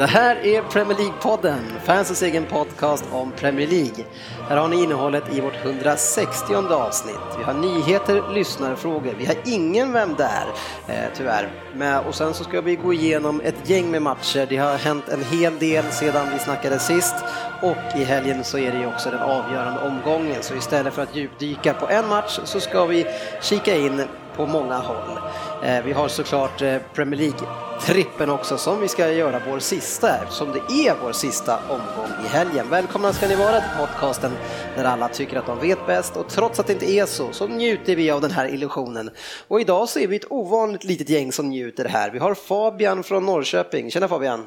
Det här är Premier League-podden, fansens egen podcast om Premier League. Här har ni innehållet i vårt 160 avsnitt. Vi har nyheter, lyssnarfrågor, vi har ingen Vem där? Eh, tyvärr. Men, och sen så ska vi gå igenom ett gäng med matcher. Det har hänt en hel del sedan vi snackade sist och i helgen så är det ju också den avgörande omgången. Så istället för att djupdyka på en match så ska vi kika in på många håll. Eh, vi har såklart eh, Premier League-trippen också som vi ska göra vår sista eftersom det är vår sista omgång i helgen. Välkomna ska ni vara till podcasten där alla tycker att de vet bäst och trots att det inte är så så njuter vi av den här illusionen. Och idag så är vi ett ovanligt litet gäng som njuter här. Vi har Fabian från Norrköping. Tjena Fabian!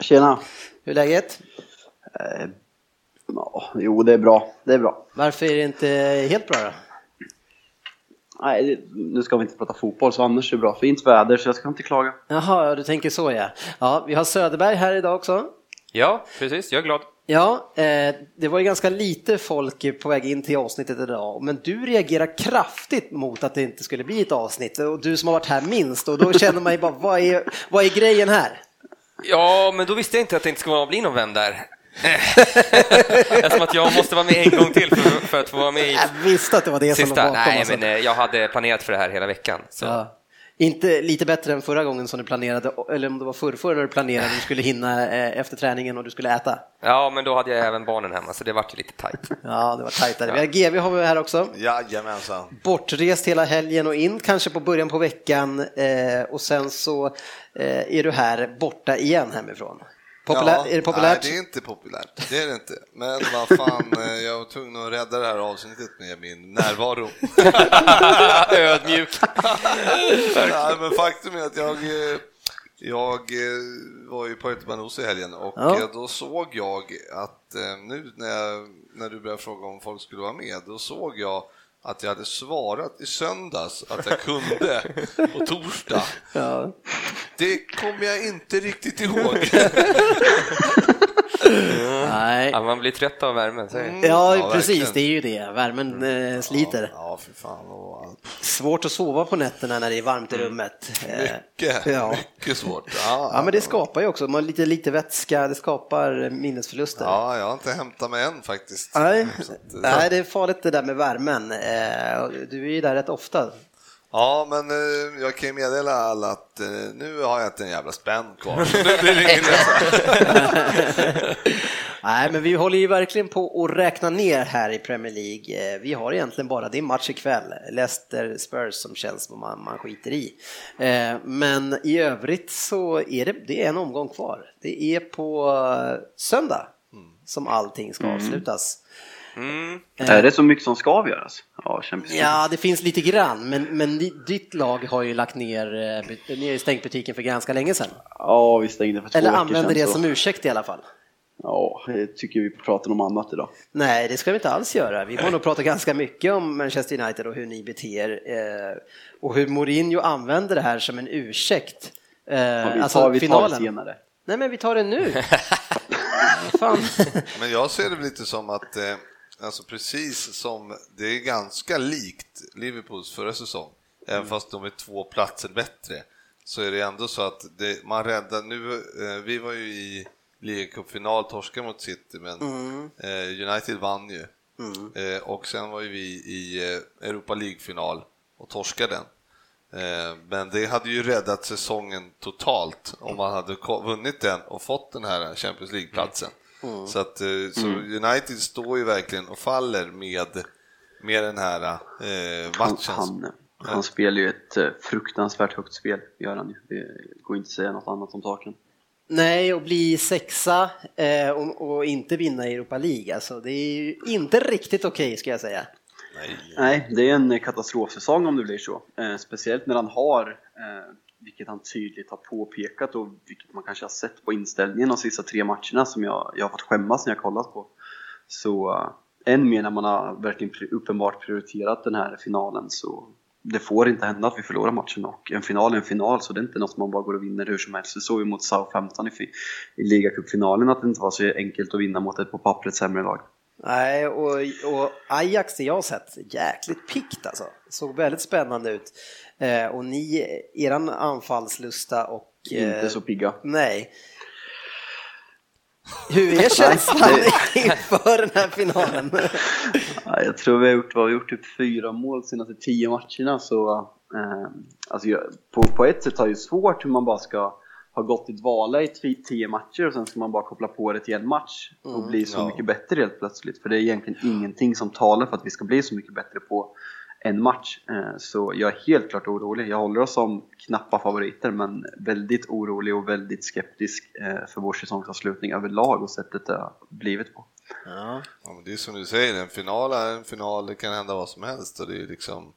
Tjena! Hur är läget? Eh, jo, det är bra. Det är bra. Varför är det inte helt bra då? Nej, nu ska vi inte prata fotboll, så annars är det bra. Fint väder, så jag ska inte klaga. Jaha, du tänker så ja. Ja, vi har Söderberg här idag också. Ja, precis. Jag är glad. Ja, eh, det var ju ganska lite folk på väg in till avsnittet idag, men du reagerar kraftigt mot att det inte skulle bli ett avsnitt och du som har varit här minst och då känner man ju bara, vad är, vad är grejen här? Ja, men då visste jag inte att det inte skulle bli någon vän där. Eftersom att jag måste vara med en gång till för, för att få vara med i Jag visste att det var det sista. som låg bakom. Nej, alltså. men eh, jag hade planerat för det här hela veckan. Så. Ja. Inte lite bättre än förra gången som du planerade, eller om det var förrförra när du planerade, du skulle hinna eh, efter träningen och du skulle äta. Ja, men då hade jag även barnen hemma, så det vart ju lite tajt. Ja, det var tajtare. Vi har GV har vi här också. Jajamensan. Bortrest hela helgen och in kanske på början på veckan eh, och sen så eh, är du här borta igen hemifrån. Populär, Ja, är det populärt? Nej, det är inte populärt. Det är det inte. Men vad fan, eh, jag var tvungen att rädda det här avsnittet med min närvaro. Ödmjuk. nej, men faktum är att jag, eh, jag eh, var ju på Göteborg i helgen och Ja. då såg jag att nu när, jag, när du började fråga om folk skulle vara med, då såg jag att jag hade svarat i söndags att jag kunde på torsdag. Ja. Det kommer jag inte riktigt ihåg. Nej. Ja, man blir trött av värmen. Så. Ja, Ja, precis, verkligen. det är ju det. Värmen eh, sliter. Ja, för fan. allt. Svårt att sova på nätterna när det är varmt i rummet. Eh, Mycket, Ja. mycket svårt. Ja, Ja, men det skapar ju också, man har lite, lite vätska, det skapar minnesförluster. Ja, jag har inte hämtat mig än faktiskt. Nej, eh, nej, det är farligt det där med värmen. Eh, och Du är ju där rätt ofta. Ja, men eh, jag kan ju meddela alla att eh, nu har jag inte en jävla spänn kvar. Så nu blir det ingen Nej, men vi håller ju verkligen på att räkna ner här i Premier League. Eh, Vi har egentligen bara, det är match ikväll, Leicester Spurs som känns som man, man skiter i. Eh, Men i övrigt så är det, det är en omgång kvar. Det är på eh, söndag som allting ska avslutas. Mm. Är det så mycket som ska avgöras? Ja. Ja, det finns lite grann, men, men di- ditt lag har ju lagt ner, eh, ni har ju stängt butiken för ganska länge sedan. Ja, vi stängde för två Eller använder det så- som ursäkt i alla fall. Ja, jag tycker vi pratar om annat idag. Nej, det ska vi inte alls göra. Vi får nog prata ganska mycket om Manchester United och hur ni beter eh, och hur Mourinho använder det här som en ursäkt. Eh, Ja, vi, alltså tar, vi tar det finalen. senare. Nej, men vi tar det nu. Fan. Men jag ser det lite som att, eh, alltså precis som det är ganska likt Liverpools förra säsong, även fast de är två platser bättre, så är det ändå så att det, man räddar, nu, eh, vi var ju i ligacupfinal, torskade mot City, men eh, United vann ju. Eh, och sen var ju vi i Europa League-final och torskade den. Men det hade ju räddat säsongen totalt om man hade vunnit den och fått den här Champions League-platsen. Så, att, eh, så United står ju verkligen och faller med, med den här eh, Han, matchen. han, han spelar ju ett eh, fruktansvärt högt spel, gör han ju. Det går inte att säga något annat om saken. Nej, och bli sexa eh, och, och inte vinna i Europa League, alltså, det är ju inte riktigt okej ska jag säga. Nej. Nej, det är en katastrofsäsong om det blir så. Eh, speciellt när han har eh, vilket han tydligt har påpekat och vilket man kanske har sett på inställningen de sista tre matcherna som jag, jag har fått skämmas när jag kollat på. Så eh, än mer när man har verkligen uppenbart prioriterat den här finalen så det får inte hända att vi förlorar matchen och en final är en final så det är inte något man bara går och vinner hur som helst. Vi såg ju mot Southampton i, i ligacupfinalen att det inte var så enkelt att vinna mot ett på pappret sämre lag. Nej, och, och Ajax det jag har sett jäkligt pikt alltså. Såg väldigt spännande ut. Eh, och ni, eran anfallslusta och... Eh, inte så pigga. Nej. Hur är känslan inför den här finalen? ja, jag tror vi har gjort, vi har gjort typ fyra mål senaste tio matcherna så eh, alltså, på, på ett sätt är det svårt hur man bara ska ha gått i dvala i tio matcher och sen ska man bara koppla på det till en match och mm, bli så ja. mycket bättre helt plötsligt. För det är egentligen ingenting som talar för att vi ska bli så mycket bättre på en match. Eh, så jag är helt klart orolig. Jag håller oss som knappa favoriter men väldigt orolig och väldigt skeptisk eh, för vår säsongsavslutning överlag och sättet det har blivit på. Ja. ja men det är som du säger, en final är en final, det kan hända vad som helst och det är liksom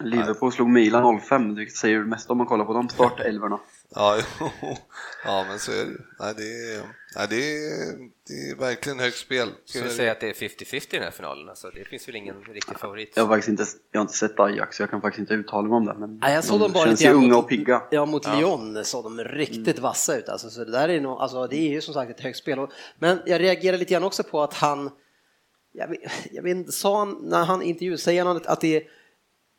Liverpool slog Milan 05, det säger mest om man kollar på de startelvorna. Ja, ja, men så är det nej, det är, nej, det är, det är verkligen högt spel. Ska vi säga att det är 50-50 i den här finalen? Alltså, det finns väl ingen riktig favorit? Jag har faktiskt inte, jag har inte sett Ajax, så jag kan faktiskt inte uttala mig om det. Men nej, jag såg de dem bara känns ju unga och pigga. Ja, mot ja. Lyon såg de riktigt mm. vassa ut. Alltså, så det, där är nog, alltså, det är ju som sagt ett högt spel. Men jag reagerar lite grann också på att han, jag vet, jag vet sa han när han intervjuade, säger han att det är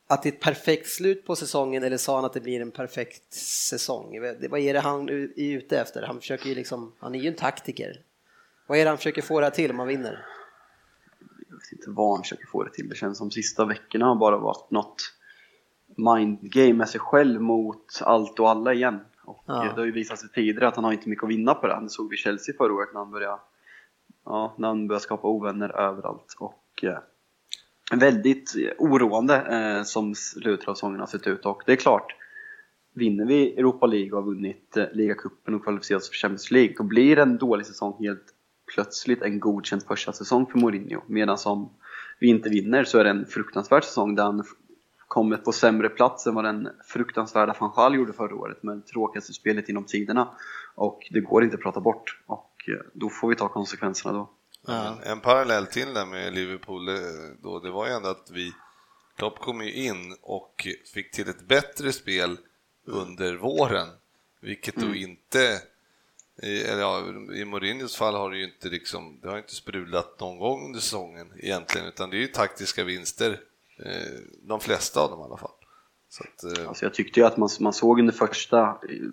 att det är ett perfekt slut på säsongen eller sa han att det blir en perfekt säsong? Vad är det han är ute efter? Han, försöker ju liksom, han är ju en taktiker. Vad är det han försöker få det här till om man vinner? Jag vet inte vad han försöker få det till. Det känns som de sista veckorna har bara varit något mindgame med sig själv mot allt och alla igen. Och ja. Det har ju visat sig tidigare att han har inte mycket att vinna på det. Det såg vi i Chelsea förra året när han började, ja, när han började skapa ovänner överallt. Och, eh, väldigt oroande eh, som slutet av säsongen har sett ut. Och det är klart vinner vi Europa League och har vunnit eh, ligacupen och kvalificerat oss för Champions League då blir en dålig säsong helt plötsligt en godkänd första säsong för Mourinho. Medan om vi inte vinner så är det en fruktansvärd säsong där han kommer på sämre plats än vad den fruktansvärda van gjorde förra året med det tråkigaste spelet inom tiderna. Och det går inte att prata bort. Och eh, då får vi ta konsekvenserna då. Ja. En parallell till det med Liverpool då, det var ju ändå att vi Klopp kom ju in och fick till ett bättre spel under våren, vilket då mm. inte eller ja, I Mourinhos fall har det ju inte, liksom, det har inte sprudlat någon gång under säsongen egentligen, utan det är ju taktiska vinster, eh, de flesta av dem i alla fall. Så att, eh... alltså jag tyckte ju att man, man såg under första, eh,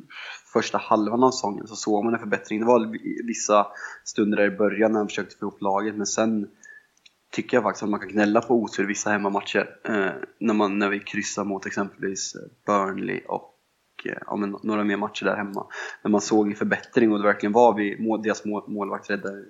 första halvan av säsongen så såg man en förbättring. Det var vissa stunder där i början när han försökte få ihop laget men sen tycker jag faktiskt att man kan gnälla på otur vissa hemmamatcher. Eh, när, man, när vi kryssar mot exempelvis Burnley och Eh, ja, men, några mer matcher där hemma. När man såg en förbättring och det verkligen var vi, mål, deras mål, målvakt räddade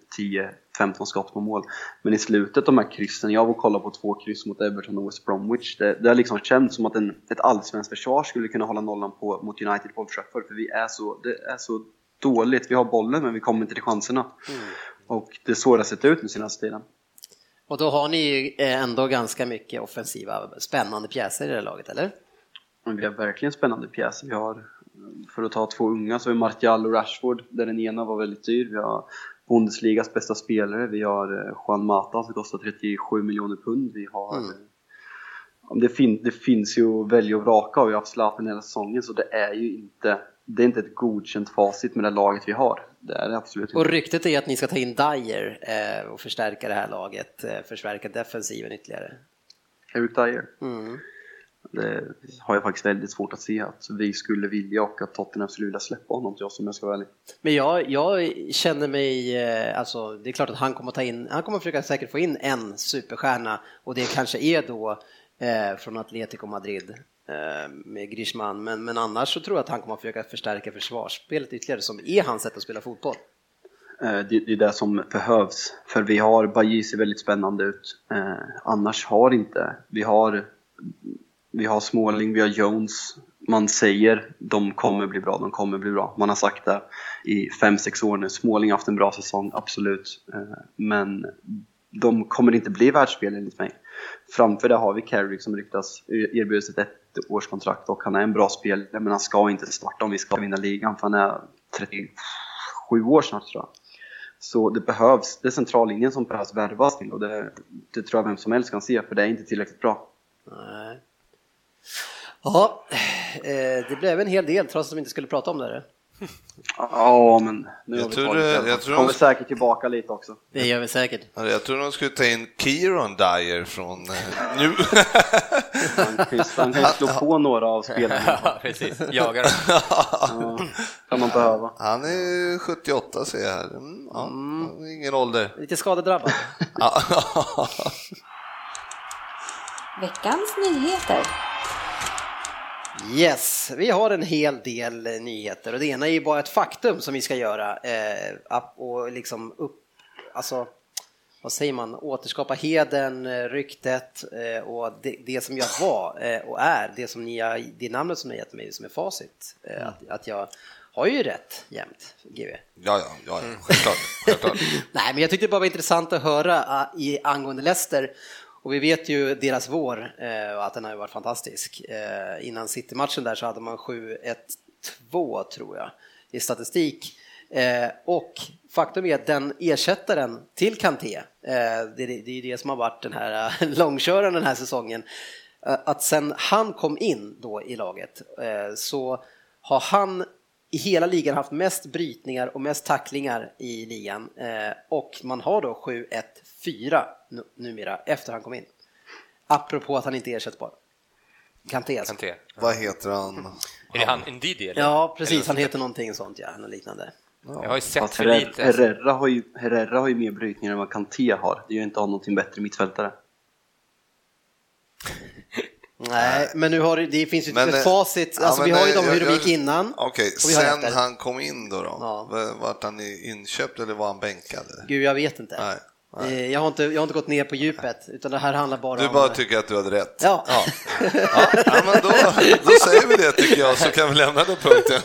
10-15 skott på mål. Men i slutet de här kryssen, jag var och kollade på två kryss mot Everton och West Bromwich. Det, det har liksom känts som att en, ett allsvenskt försvar skulle kunna hålla nollan på, mot United på Old Trafford. För vi är så, det är så dåligt. Vi har bollen men vi kommer inte till chanserna. Mm. Och det är så det har sett ut den senaste tiden. Och då har ni ju ändå ganska mycket offensiva, spännande pjäser i det laget, eller? Vi har verkligen spännande pjäser. Vi har, för att ta två unga, så har vi Martial och Rashford, där den ena var väldigt dyr. Vi har Bundesligas bästa spelare. Vi har eh, Juan Mata som kostar 37 miljoner pund. Vi har mm. Det, fin det, finns ju att välja och vraka och vi har haft Zlatan hela säsongen så det är ju inte det är inte ett godkänt facit med det laget vi har. Det är det absolut inte. Och ryktet är att ni ska ta in Dyer eh, och förstärka det här laget, eh, förstärka defensiven ytterligare. Eric Dyer? Mm. Det har jag faktiskt väldigt svårt att se att vi skulle vilja och att Tottenham skulle vilja släppa honom till oss om jag ska vara ärlig. Men jag, jag känner mig, eh, alltså det är klart att han kommer ta in, han kommer försöka säkert få in en superstjärna och det kanske är då eh, från Atletico Madrid eh, med Griezmann, men, men annars så tror jag att han kommer försöka förstärka försvarsspelet ytterligare som är hans sätt att spela fotboll. Eh, det, det är det som behövs, för vi har, Bajy ser väldigt spännande ut, eh, annars har inte, vi har vi har Småling, vi har Jones. Man säger de kommer bli bra, de kommer bli bra. Man har sagt det i 5-6 år nu. Småling har haft en bra säsong, absolut. Eh, men de kommer inte bli världsspel enligt mig. Framför det har vi Carrick som ryktas eh, erbjuds ett ettårskontrakt och han är en bra spelare men han ska inte starta om vi ska vinna ligan för han är 37 år snart tror jag. Så det behövs, det är centrallinjen som behövs värvas till och det, det tror jag vem som helst kan se för det är inte tillräckligt bra. Nej. Ja, eh, det blev en hel del trots att vi inte skulle prata om det. Ja, men nu Jag har vi tror tagit det- det. jag tror Kommer de- säkert tillbaka lite också. Det gör vi säkert. Ja, Jag tror de skulle ta in Kieron Dyer från eh, nu. Han kan ju, slå på några av spelarna. Ja, precis. Jagar dem. Ja, kan man behöva. Han är 78 ser jag här. Mm, ja, Ingen ålder. Lite skadedrabbad. Veckans nyheter. Yes, vi har en hel del eh, nyheter och det ena är ju bara ett faktum som vi ska göra eh, och liksom upp, alltså vad säger man, återskapa heden, eh, ryktet eh, och det, det som jag var eh, och är, det som ni har, det namnet som ni har gett mig som är facit. Eh, att, att jag har ju rätt jämt, GW. Ja, ja, ja, ja. självklart. självklart. Nej, men jag tyckte det bara var intressant att höra i angående Leicester. Och vi vet ju deras vår eh, och att den har ju varit fantastisk. Eh, innan City-matchen där så hade man 7-1-2 tror jag i statistik. Eh, och faktum är att den ersättaren till Kanté, eh, det, det är ju det som har varit den här eh, långköraren den här säsongen, eh, att sen han kom in då i laget eh, så har han i hela ligan haft mest brytningar och mest tacklingar i ligan eh, och man har då 7-1-4 numera efter han kom in. Apropå att han inte är ersättbar. Kanté alltså. Kanté. Vad heter han? Är det han Ndidi eller? Ja, precis. Eller- Han heter någonting sånt, ja. Något liknande. Jag har ju sett Fast för Herrera, lite. Herrera, har ju, Herrera har ju mer brytningar än vad Kanté har. Det gör inte honom till en bättre mittfältare. Nej, men nu har det, det finns ju Men, ett eh, facit. ja, Alltså, men, vi har ju eh, de hur jag- de gick innan. Okej, har sen efter. han kom in då, då Ja. vart han i- inköpt eller var han bänkad? Gud, jag vet inte. Nej, Eh, Jag, har inte jag har inte gått ner på djupet, utan det här handlar bara Du om... bara tycker att du hade rätt? Ja. ja. ja, ja men då, då säger vi det tycker jag, så kan vi lämna den punkten.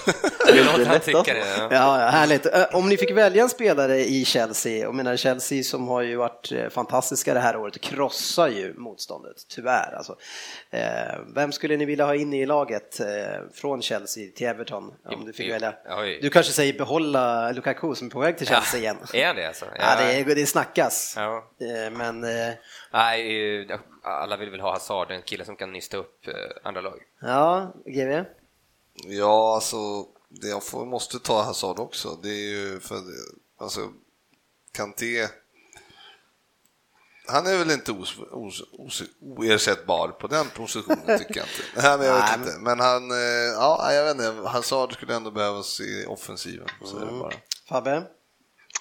Det är något han tycker. Ja. Ja, ja, härligt. Eh, Om ni fick välja en spelare i Chelsea, och menar Chelsea som har ju varit eh, fantastiska det här året, krossar ju motståndet, tyvärr. Alltså. Vem skulle ni vilja ha in i laget från Chelsea till Everton? Om du fick välja. Du kanske säger behålla Lukaku som är på väg till Chelsea igen. Är det alltså? Ja, det, är, det snackas. Ja. Eh, Men eh, Nej, eh, alla vill väl ha Hazard, en kille som kan nysta upp andra lag. ja, GV? Ja, alltså, det jag får, måste ta Hazard också. Det är ju för, alltså, Kanté, han är väl inte os, os, os, oersättbar på den positionen tycker jag inte. Nej, men jag vet Nej, inte. Men han, ja, jag vet inte, Hazard skulle ändå behövas i offensiven. Så är det bara. Fabbe?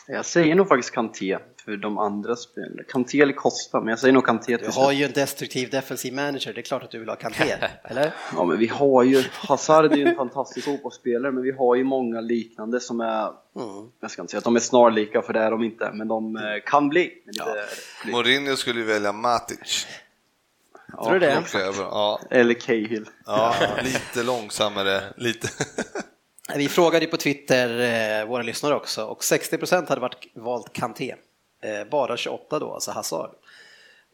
Jag säger nog faktiskt Kanté för de andra spelarna. Kanté eller Costa, men jag säger nog Kanté Du har ju en destruktiv defensiv manager, det är klart att du vill ha Kanté, eller? Ja, men vi har ju, Hazard är ju en fantastisk fotbollsspelare, men vi har ju många liknande som är, Mm. jag ska inte säga att de är snarlika, för det är de inte, men de eh, kan bli. Men lite, Mourinho skulle ju välja Matic. ja, Tror du det? Ja, Eller Cahill. ja, lite långsammare, lite. Vi frågade ju på Twitter, eh, våra lyssnare också, och 60% hade varit valt Kanté. Eh, bara 28 då, alltså Hazard.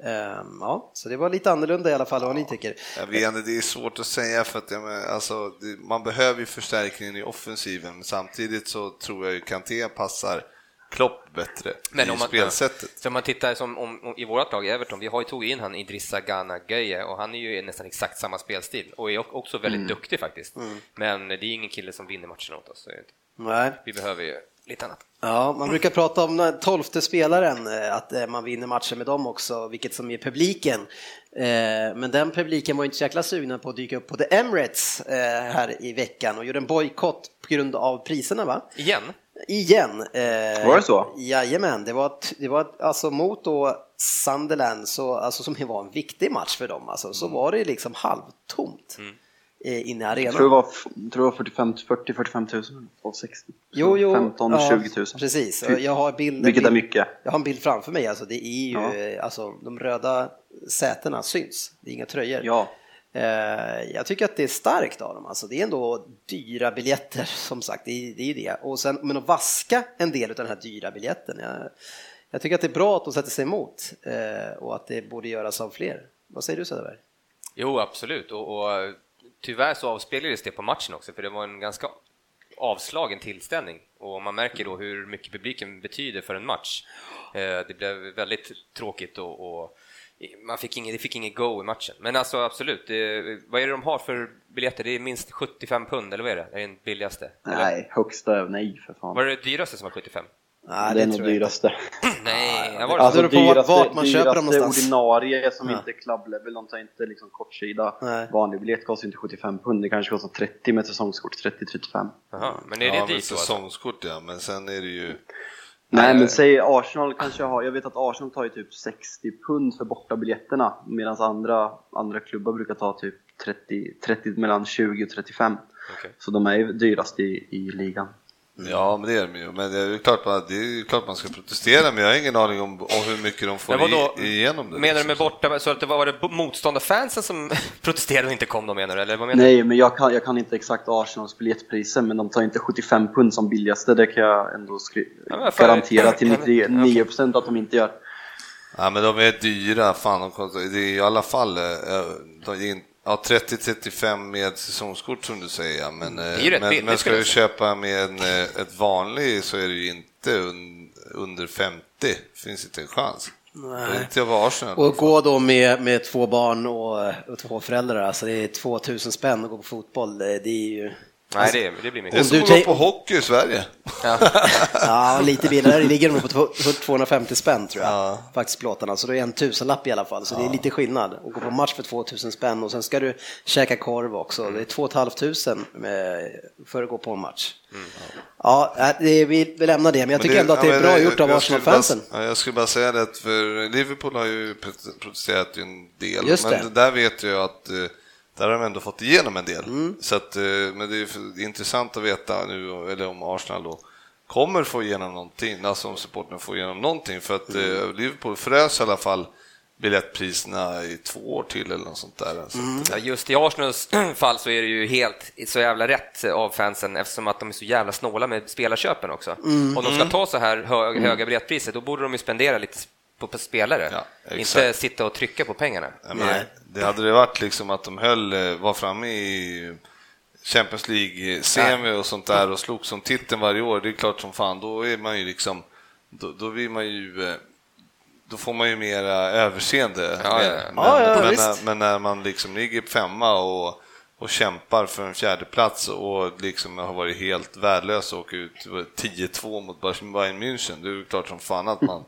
Ehm, ja, så det var lite annorlunda i alla fall vad ni tycker. Jag vet inte, det är svårt att säga för att men, alltså, det, man behöver ju förstärkningen i offensiven men samtidigt så tror jag ju Kanté passar Klopp bättre Men i om man, spelsättet. Så om man tittar som om, om, i vårt lag, Everton, vi har ju tagit in han Idrissa Gana Göje och han är ju nästan exakt samma spelstil och är också väldigt duktig faktiskt. Men det är ingen kille som vinner matchen åt oss. Nej. Vi behöver ju lite annat. Ja, man brukar prata om den tolfte spelaren, eh, att eh, man vinner matcher med dem också, vilket som är publiken. Eh, Men den publiken var inte så jäkla sugna på att dyka upp på The Emirates här i veckan och gjorde en bojkott på grund av priserna va? Igen? Igen. Var det så? Jajamän, det var, det var alltså mot då Sunderland, så, alltså, som var en viktig match för dem, alltså, så var det liksom halvtomt eh, inne i arenan. Jag tror det var, jag tror det var 45, 40 45 000, och 60. Jo, jo. 15 ja, 20 000. Precis, jag har bild, Vilket är bild- mycket. Jag har en bild framför mig, alltså det är ju, Ja. eh, alltså de röda sätena syns, det är inga tröjor. Ja. Eh, Jag tycker att det är starkt av dem, alltså det är ändå dyra biljetter som sagt, det är, det är ju det. Och sen, men att vaska en del av den här dyra biljetten, jag, jag tycker att det är bra att de sätter sig emot eh, och att det borde göras av fler. Vad säger du Söderberg? Jo, absolut. Och, och tyvärr så avspeglades det på matchen också, för det var en ganska avslagen tillställning och man märker då hur mycket publiken betyder för en match. Eh, det blev väldigt tråkigt och, och man fick ingen, det fick ingen go i matchen. Men alltså absolut, det, vad är det de har för biljetter? Det är minst 75 pund, eller vad är det? Det är den billigaste? Nej, eller? högsta, nej för fan. Var det det dyraste som var 75? Nej, det är nog dyraste. Nej, ja, var det Alltså det dyraste, vart man köper dem dyraste någonstans. ordinarie som Ja. inte är club level, de tar inte liksom kortsida. Nej. Vanlig biljett kostar inte 75 pund, det kanske kostar 30 med säsongskort, 30-35. Jaha, men är det Ja, dyrt då? Alltså? säsongskort ja, men sen är det ju... Nej Nej, men säg Arsenal kanske har, jag vet att Arsenal tar ju typ 60 pund för bortabiljetterna medan andra, andra klubbar brukar ta typ 30, 30, mellan 20 och 35. Okej. Så de är ju dyrast i, i ligan. Ja, men det är de ju. Men det är ju klart, man- det är ju klart man ska protestera, men jag har ingen aning om, om hur mycket de får i, igenom det. Menar du med liksom. borta, så att det var, var det motståndarfansen som protesterade och inte kom då menar du? Eller vad menar Nej, men jag kan, jag kan inte exakt Arsenals biljettpriser, men de tar inte 75 pund som billigaste, det kan jag ändå skri- Ja, för- garantera till Ja, men- 99% att de inte gör. Ja, men de är dyra. Fan, de kostar, det är i alla fall eh, de är in, ja, 30-35 med säsongskort som du säger. ja, Men, eh, ju rätt men, billigt, men ska du köpa med en, eh, ett vanlig så är det ju inte un, under 50. finns inte en chans. Nej. Inte av Arsenal. Och gå då med, med två barn och, och två föräldrar, alltså det är 2000 spänn att gå på fotboll, det, det är ju... Nej, det, det blir det är mycket. Om som du att tänk- på hockey i Sverige. Ja, lite billigare, det ligger nog på två- på 250 spänn tror jag, Ja. faktiskt plåtarna, så det är en tusenlapp i alla fall, så det är lite skillnad. Att gå på match för 2000 spänn och sen ska du käka korv också, det är 2 500 med- för att gå på en match. Ja, äh, det, vi, vi lämnar det, men jag tycker det- ändå att det ja, är bra det- gjort av Arsenal-fansen. Ja, jag skulle bara säga det, att för Liverpool har ju prot- protesterat en del, Just men det. där vet jag att eh, där har de ändå fått igenom en del. Mm. Så att, eh, men det är intressant att veta nu, eller om Arsenal då kommer få igenom någonting, alltså om supporten får igenom någonting, för att Mm. eh, Liverpool frös i alla fall biljettpriserna i två år till eller något sånt där. Mm. att, Ja, just i Arsenals fall så är det ju helt så jävla rätt av fansen eftersom att de är så jävla snåla med spelarköpen också. Mm. Om de ska ta så här hö höga biljettpriser då borde de ju spendera lite på, på spelare, Ja, inte sitta och trycka på pengarna. Menar, Nej. det hade det varit liksom att de höll, eh, var framme i Champions League-semi och sånt där och slogs om titeln varje år, det är klart som fan, då är man ju liksom, då, då vill man ju, eh, då får man ju mera överseende. Ja, ja, ja. Men, Ja, ja, men, när, men när man liksom ligger femma och, och kämpar för en fjärde plats och liksom har varit helt värdelös och åker ut 10-2 mot Bayern München, det är ju klart som fan att man,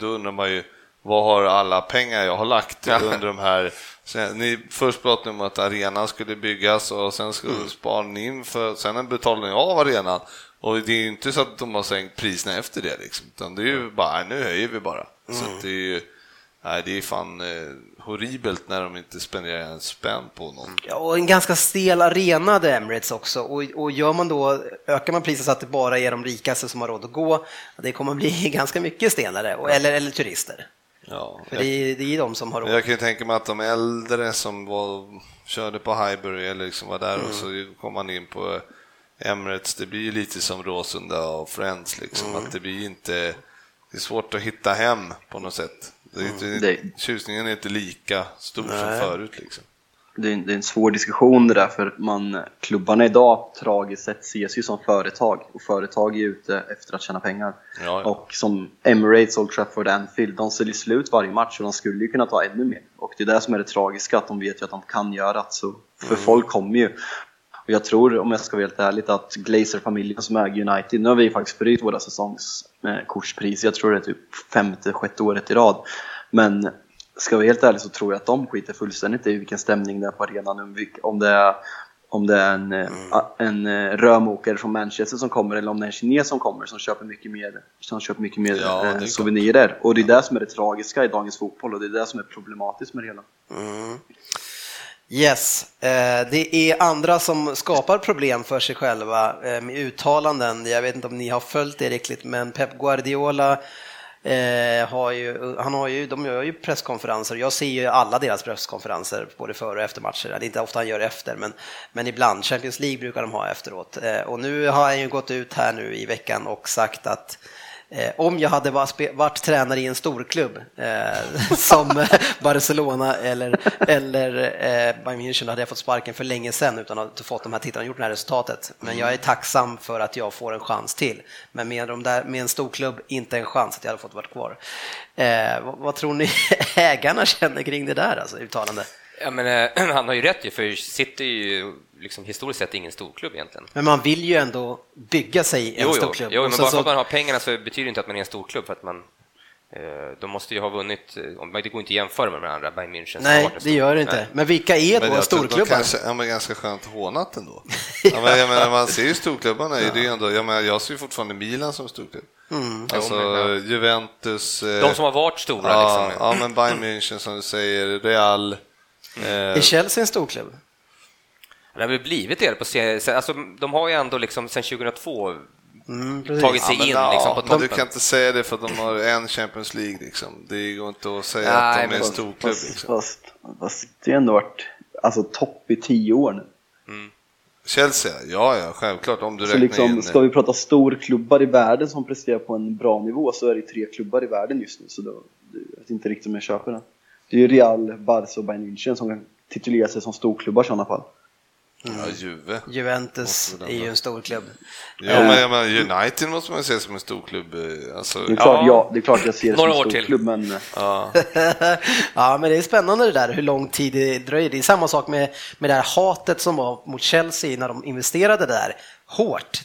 då undrar man ju vad har alla pengar jag har lagt under de här... Sen, ni först pratade om att arenan skulle byggas och sen skulle Mm. spara ni in för sen en betalning av arenan. Och det är ju inte så att de har sänkt priserna efter det liksom, utan det är ju bara, nej, nu höjer vi bara. Så Mm. att det är ju, nej, det är fan eh, horribelt när de inte spenderar en spänn på någon. Ja, och en ganska stel arena det Emirates också. Och, och gör man då, ökar man priset så att det bara är de rikaste som har råd att gå, det kommer bli ganska mycket stelare, och, eller, eller turister. Ja, För det är, det är de som har råd. Jag kan ju tänka mig att de äldre som var, körde på Highbury eller liksom var där och så kom man in på Emirates, det blir ju lite som Råsunda och Friends liksom, att det blir inte, det är svårt att hitta hem på något sätt. Det är inte, Det- Tjusningen är inte lika stor som Nej. förut liksom. Det är, en, det är en svår diskussion det där för man, klubbarna idag tragiskt sett ses ju som företag och företag är ute efter att tjäna pengar. Ja, ja. Och som Emirates, Old Trafford, Anfield, de säljer slut varje match och de skulle ju kunna ta ännu mer. Och det är det som är det tragiska, att de vet ju att de kan göra det. Så för folk kommer ju. Och jag tror, om jag ska vara helt ärlig, att Glazer-familjen som äger United, nu har vi faktiskt förut våra säsongskortspris, jag tror det är typ femte, sjätte året i rad. Men ska jag vara helt ärlig så tror jag att de skiter fullständigt i vilken stämning det är på arenan. Om det är, om det är en, eh, en eh, rörmokare från Manchester som kommer eller om det är en kines som kommer som köper mycket mer, som köper mycket mer Ja, eh, souvenirer. Och det är det som är det tragiska i dagens fotboll och det är det som är problematiskt med det hela. Yes, eh, det är andra som skapar problem för sig själva eh, med uttalanden. Jag vet inte om ni har följt det riktigt, men Pep Guardiola eh, har ju, han har ju, de gör ju presskonferenser. Jag ser ju alla deras presskonferenser, både före och efter matcher. Det är inte ofta han gör efter, men, men ibland. Champions League brukar de ha efteråt. Eh, och nu har han ju gått ut här nu i veckan och sagt att Eh, om jag hade varit, varit tränare i en storklubb eh, som Barcelona eller, eller eh, Bayern München hade jag fått sparken för länge sedan utan att ha fått de här titlarna och gjort det här resultatet. Men jag är tacksam för att jag får en chans till. Men med, de där, med en storklubb, inte en chans att jag hade fått vara kvar. Eh, vad, vad, tror ni ägarna känner kring det där alltså, uttalande? Ja, men, eh, han har ju rätt ju, för City är ju liksom, historiskt sett ingen storklubb egentligen. Men man vill ju ändå bygga sig en jo, storklubb. Jo, jo men bara för att man har pengarna så betyder det inte att man är en storklubb, för att man eh, de måste ju ha vunnit, det går inte att jämföra med de andra, Bayern München. Nej, det gör det inte. Nej. Men vilka är då storklubbar? Kanske, ja, men ganska skönt hånat ändå. ja, men, jag menar, man ser ju storklubbarna, ja. det är ändå, jag, menar, jag ser ju fortfarande Milan som storklubb. Mm. Alltså Juventus. De som har varit stora. Ja, liksom. ja men Bayern München som du säger, Real. Eh, är Chelsea en storklubb? Det har väl blivit det på alltså, De har ju ändå liksom sedan 2002 Mm, tagit sig ja, in ja, liksom, på toppen. Du kan inte säga det för att de har en Champions League. Liksom. Det går inte att säga Nej, att de är en storklubb. Liksom. Fast, fast det har ändå varit alltså, topp i tio år nu. Mm. Chelsea, ja, ja, självklart om du så räknar liksom, in... Ska vi prata storklubbar i världen som presterar på en bra nivå så är det tre klubbar i världen just nu. Så då, jag vet inte riktigt om jag köper det. Det är ju Real, Barca och Bayern München som kan titulera sig som storklubbar i sådana fall. Mm. Ja, Juve. Juventus är ju en stor klubb. Ja, men jag menar, United måste man se som en stor klubb. Eh, alltså, det, är klart, ja. jag, det är klart jag ser det som en stor till. klubb, men... Eh, ja. ja, men det är spännande det där hur lång tid det dröjer. Det är samma sak med, med det här hatet som var mot Chelsea när de investerade där hårt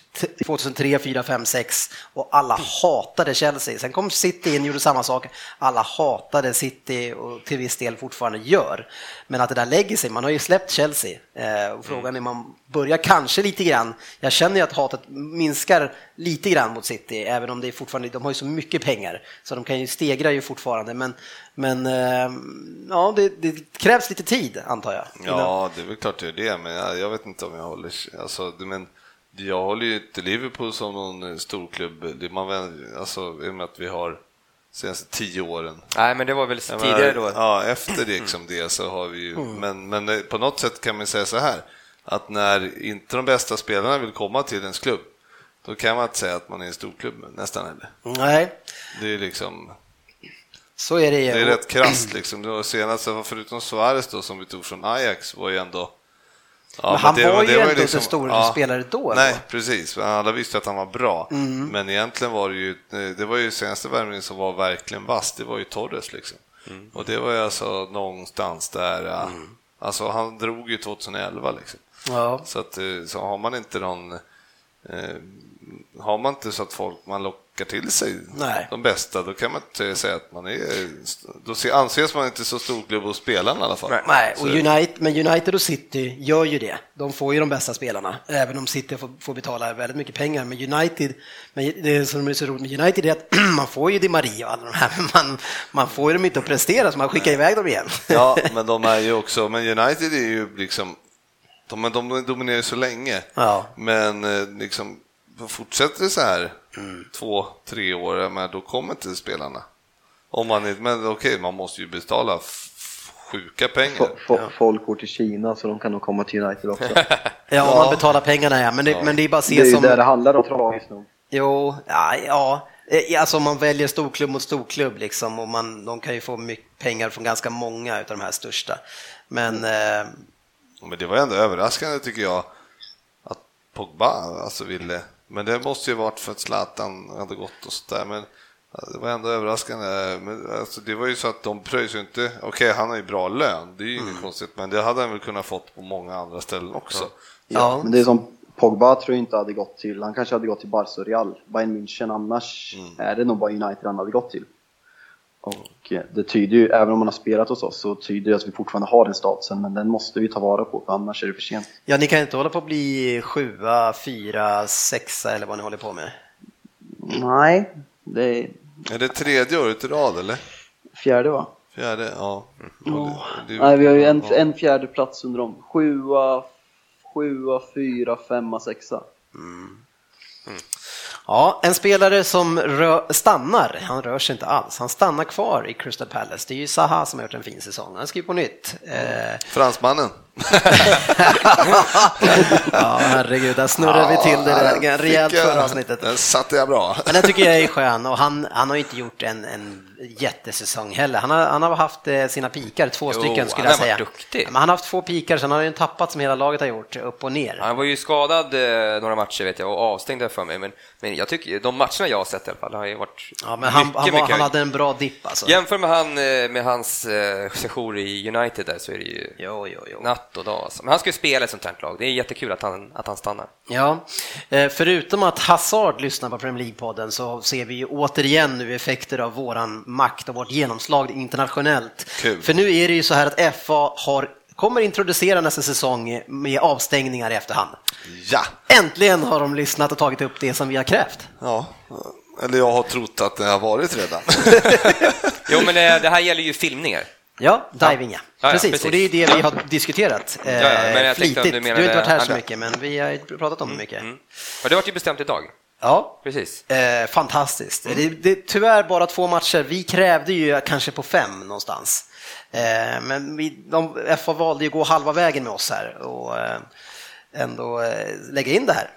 2003, 4, 5, 6 och alla hatade Chelsea. Sen kom City in och gjorde samma sak. Alla hatade City och till viss del fortfarande gör. Men att det där lägger sig, man har ju släppt Chelsea eh, och frågan är man börjar kanske lite grann. Jag känner ju att hatet minskar lite grann mot City, även om det är fortfarande, de har ju så mycket pengar så de kan ju stegra ju fortfarande. Men, men eh, ja, det, det, krävs lite tid antar jag. Ja, det är väl klart det är det, men jag, jag vet inte om jag håller, alltså, men jag håller ju inte Liverpool som någon eh, storklubb, man, alltså, i och med att vi har senaste tio åren. Nej, men det var väl tidigare då? Ja, efter liksom det så har vi ju, mm. men, men eh, på något sätt kan man säga så här, att när inte de bästa spelarna vill komma till ens klubb, då kan man inte säga att man är en storklubb nästan heller. Nej. Det är liksom... Så är det ju. Det är rätt krasst liksom. Det senaste, förutom Suarez då som vi tog från Ajax, var ju ändå Ja, men han det, var ju inte liksom, en stor ja, spelare då. Nej, då. precis. Alla visste att han var bra. Mm. Men egentligen var det ju, det var ju senaste värvningen som var verkligen vass, det var ju Torres liksom. Mm. Och det var ju alltså någonstans där, mm. alltså han drog ju 2011 liksom. Ja. Så att eh, så har man inte någon, eh, har man inte så att folk, man lockar till sig Nej. de bästa, då kan man inte säga att man är... Då anses man inte så stor klubb hos spelarna i alla fall. Nej, och United, men United och City gör ju det. De får ju de bästa spelarna, även om City får, får betala väldigt mycket pengar. Men United, men det som är så roligt med United är att man får ju Di Maria och alla de här, men man, man får ju dem inte att prestera, så man skickar iväg dem igen. Ja, men de är ju också, men United är ju liksom de, de dominerar ju så länge, ja. men eh, liksom, fortsätter det så här mm. två, tre år, men då kommer inte spelarna. Om man inte, men okej, man måste ju betala sjuka pengar. F folk går till Kina så de kan nog komma till United också. ja, om man betalar pengarna ja, men det, ja. men det är bara att se Det är som... det det handlar om tragiskt nog. Jo, ja, ja. Eh, alltså om man väljer storklubb mot storklubb liksom och man, de kan ju få mycket pengar från ganska många av de här största. Men... Eh... Men det var ändå överraskande tycker jag att Pogba alltså ville men det måste ju varit för att Zlatan hade gått och sådär. Men det var ändå överraskande. Men alltså, det var ju så att de pröjs ju inte. Okej, okay, han har ju bra lön, det är ju mm. inget konstigt. Men det hade han väl kunnat fått på många andra ställen också. Ja, ja men det är som Pogba tror jag inte hade gått till. Han kanske hade gått till Barca och Real. Bayern München annars mm. är det nog bara United han hade gått till. Och eh, det tyder ju, även om man har spelat hos oss, så tyder det att vi fortfarande har den statusen, men den måste vi ta vara på, för annars är det för sent. Ja, ni kan inte hålla på att bli sjua, fyra, sexa eller vad ni håller på med? Nej, det är... Är det tredje året i rad eller? Fjärde va? Fjärde, ja. Oh. Det, det, Nej, vi har ju en, en fjärde plats under dem. Sjua, sjua, fyra, femma, sexa. Mm. Mm. Ja, en spelare som rör, stannar, han rör sig inte alls, han stannar kvar i Crystal Palace. Det är ju Zaha som har gjort en fin säsong, han skriver på nytt. Eh, Fransmannen ja, herregud, där snurrar vi till det där rejält jag- förra avsnittet. Den satte jag bra. Men den tycker jag är skön och han, han har ju inte gjort en, en jättesäsong heller. Han har, han har haft eh, sina pikar, två Jo, stycken skulle han jag säga. duktig. Men han har haft två pikar, sen har han ju tappat som hela laget har gjort, upp och ner. Han var ju skadad eh, några matcher vet jag och avstängd för mig, men, men jag tycker de matcherna jag har sett i alla fall har ju varit Ja, men han, mycket, han, var, mycket han hade en bra dipp alltså. Jämför med, han, eh, med hans eh, sejour i United där så är det ju Jo, jo, jo. natt och dag. Alltså. Men han ska ju spela ett sånt här lag. Det är jättekul att han, att han stannar. Ja, eh, förutom att Hazard lyssnar på Premier League-podden så ser vi ju återigen nu effekter av våran makt och vårt genomslag internationellt. Kul. För nu är det ju så här att FA har, kommer introducera nästa säsong med avstängningar i efterhand. Ja. Äntligen har de lyssnat och tagit upp det som vi har krävt. ja, eller jag har trott att det har varit redan. Jo, men eh, det här gäller ju filmningar. Ja, diving ja. Ja, precis. precis. och det är det vi har diskuterat eh, men jag om flitigt. du Du, har inte varit här så mycket, men vi har pratat om det mycket. Mm. Och det var ju bestämt idag. Ja, Precis. Eh, fantastiskt. Mm. Det, det är tyvärr bara två matcher. Vi krävde ju kanske på fem någonstans. Eh, men vi, de, FA valde ju att gå halva vägen med oss här och eh, ändå eh, lägga in det här.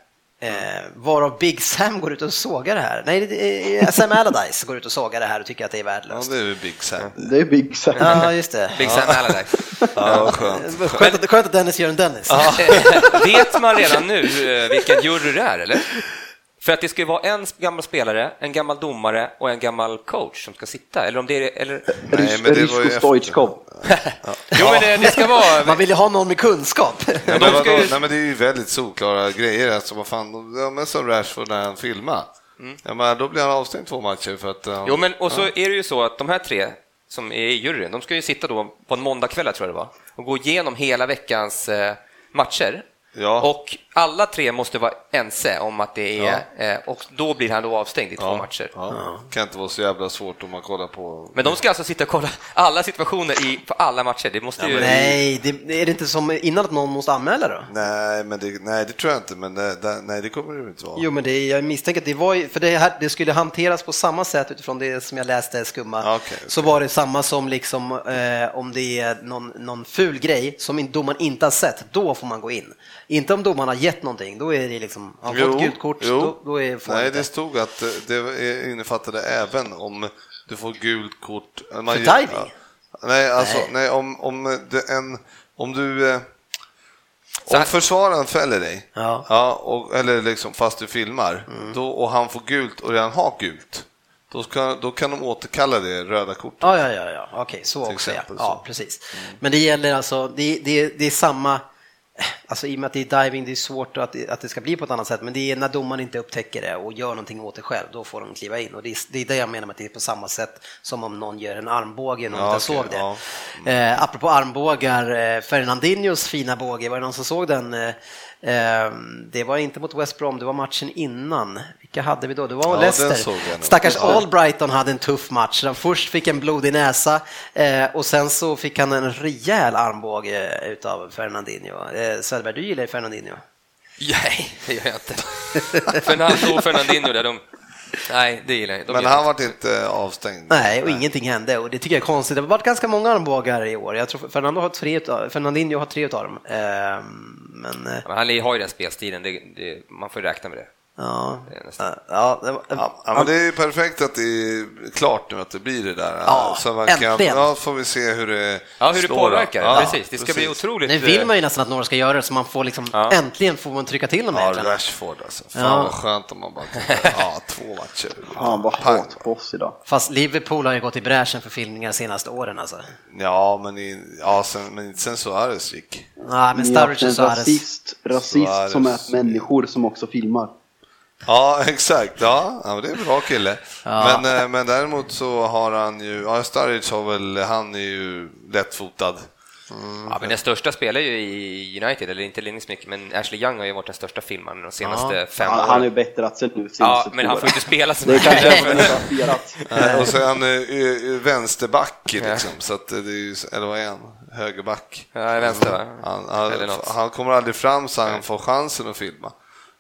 Eh, varav Big Sam går ut och sågar det här. Nej, är, Sam Allardyce går ut och sågar det här och tycker att det är Ja, värdelöst. det är Big Sam. Det är Big Sam. Ja, just det. Big Sam Allardyce. Ja, skönt. Skönt att, skönt att Dennis gör en Dennis. Vet man redan nu eh, vilken jury det är, eller? För att det ska ju vara en gammal spelare, en gammal domare och en gammal coach som ska sitta, eller om det är... Eller... Nej, men det var ju. Stoichkov. Jo, men det, det ska vara... Man vill ju ha någon med kunskap. Ja, de men vadå? ju- Nej, men det är ju väldigt solklara grejer. Alltså, vad fan, ja, men som Rashford när han filmar. Ja, men då blir han avstängd två matcher för att... han- Jo, men och så är det ju så att de här tre som är i juryn, de ska ju sitta då på en måndagkväll, tror jag det var, och gå igenom hela veckans eh, matcher. Ja. Och alla tre måste vara ense om att det är, eh, och då blir han då avstängd i två ja, matcher. Ja. kan inte vara så jävla svårt om man kollar på... Men de ska alltså sitta och kolla alla situationer i, på alla matcher. Det måste ju... Nej, det, är det inte som innan att någon måste anmäla då? Nej, men det, nej, det tror jag inte, men det, det, nej, det kommer det inte vara. Jo, men det, jag misstänker att det var för det, här, det skulle hanteras på samma sätt utifrån det som jag läste skumma. Okej, okej. Så var det samma som liksom eh, om det är någon, någon ful grej som domaren inte har sett, då får man gå in. Inte om domaren har gett någonting, då är det liksom, har fått gult kort, jo. då, då är han Nej, det stod att eh, det innefattade även om du får gult kort. Man, För diving? Ja. Nej, alltså, Nej. nej. om, om, det, en, om du... Eh, om försvararen fäller dig, Ja. och, eller liksom fast du filmar, Mm. då, och han får gult och redan har gult, då, ska, då kan de återkalla det röda kortet. Ja, ja, ja, ja. okej, så Till också ja. Ja, precis. Men det gäller alltså, det, det, det är samma, alltså i och med att det är diving, det är svårt att, att det ska bli på ett annat sätt, men det är när domaren inte upptäcker det och gör någonting åt det själv, då får de kliva in. Och det är, det är det jag menar med att det är på samma sätt som om någon gör en armbåge, någon Ja, okej, såg det. ja. Eh, apropå armbågar, eh, Fernandinhos fina båge, var det någon som såg den? Eh, det var inte mot West Brom, det var matchen innan. Vilka hade vi då? Det var Ja, Leicester. Stackars. Albrighton hade en tuff match. Han först fick en blodig näsa eh, och sen så fick han en rejäl armbåge utav Fernandinho. Eh, Söderberg, du gillar ju Fernandinho. Nej, det gör jag inte. Fernando och Fernandinho där, de... Nej, det gillar jag inte. Men han vart inte avstängd. Nej, och ingenting hände och det tycker jag är konstigt. Det har varit ganska många armbågar i år. Jag tror Fernando har tre utav, Fernandinho har tre utav dem. Men. Eh, Men han har ju den spelstilen, det, det, man får räkna med det ja, Det är nästan- ja, det var, Ja, ja, men det är ju perfekt att det är klart nu att det blir det där. Ja, så man kan, ja, får vi se hur det Ja, hur det påverkar. Ja, precis, det ska bli otroligt... nu vill eh, man ju nästan att några ska göra det så man får liksom, Ja. äntligen får man trycka till dem Ja. Rashford alltså. Fan Ja. vad skönt om man bara ja, två matcher. Han var hat på oss idag. Fast Liverpool har ju gått i bräschen för filmningar de senaste åren alltså. Ja, men, i, ja, sen, men sen Suarez gick. Nej, men Sturridge en och Suarez. rasist, rasist Suarez. som är människor som också filmar. Ja, exakt. Ja, ja men det är en bra kille. Ja. Men, eh, men däremot så har han ju, ja, Sturridge har väl, han är ju lättfotad. Ja, men den största spelar ju i United, eller inte mycket, men Ashley Young har ju varit den största filmaren de senaste fem Han, åren. han har ju bättrat sig nu Ja, men han får inte spela så Det är kanske mycket. han. Och så är han eh, eh, vänsterback liksom, så att det är ju, eller vad är han? Högerback. Ja, vänster va? Han, han, Eller något. han kommer aldrig fram så han får chansen att filma.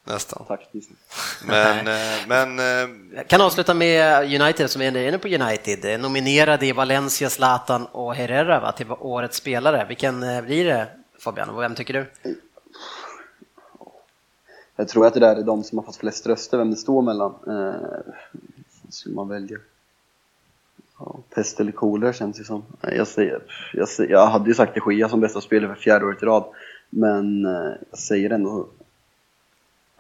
Nästan. Taktiskt. Men, eh, men eh, Jag kan avsluta med United som är inne på United. Eh, Nominerade i Valencia, Zlatan och Herrera va, till årets spelare. Vilken eh, blir det Fabian, vem tycker du? Jag tror att det där är de som har fått flest röster, vem det står mellan. Eh, skulle man välja? Ja, pest eller kolera känns det som. Jag, säger, jag, säger, jag hade ju sagt De Gia som bästa spelare för fjärde året i rad, men eh, jag säger ändå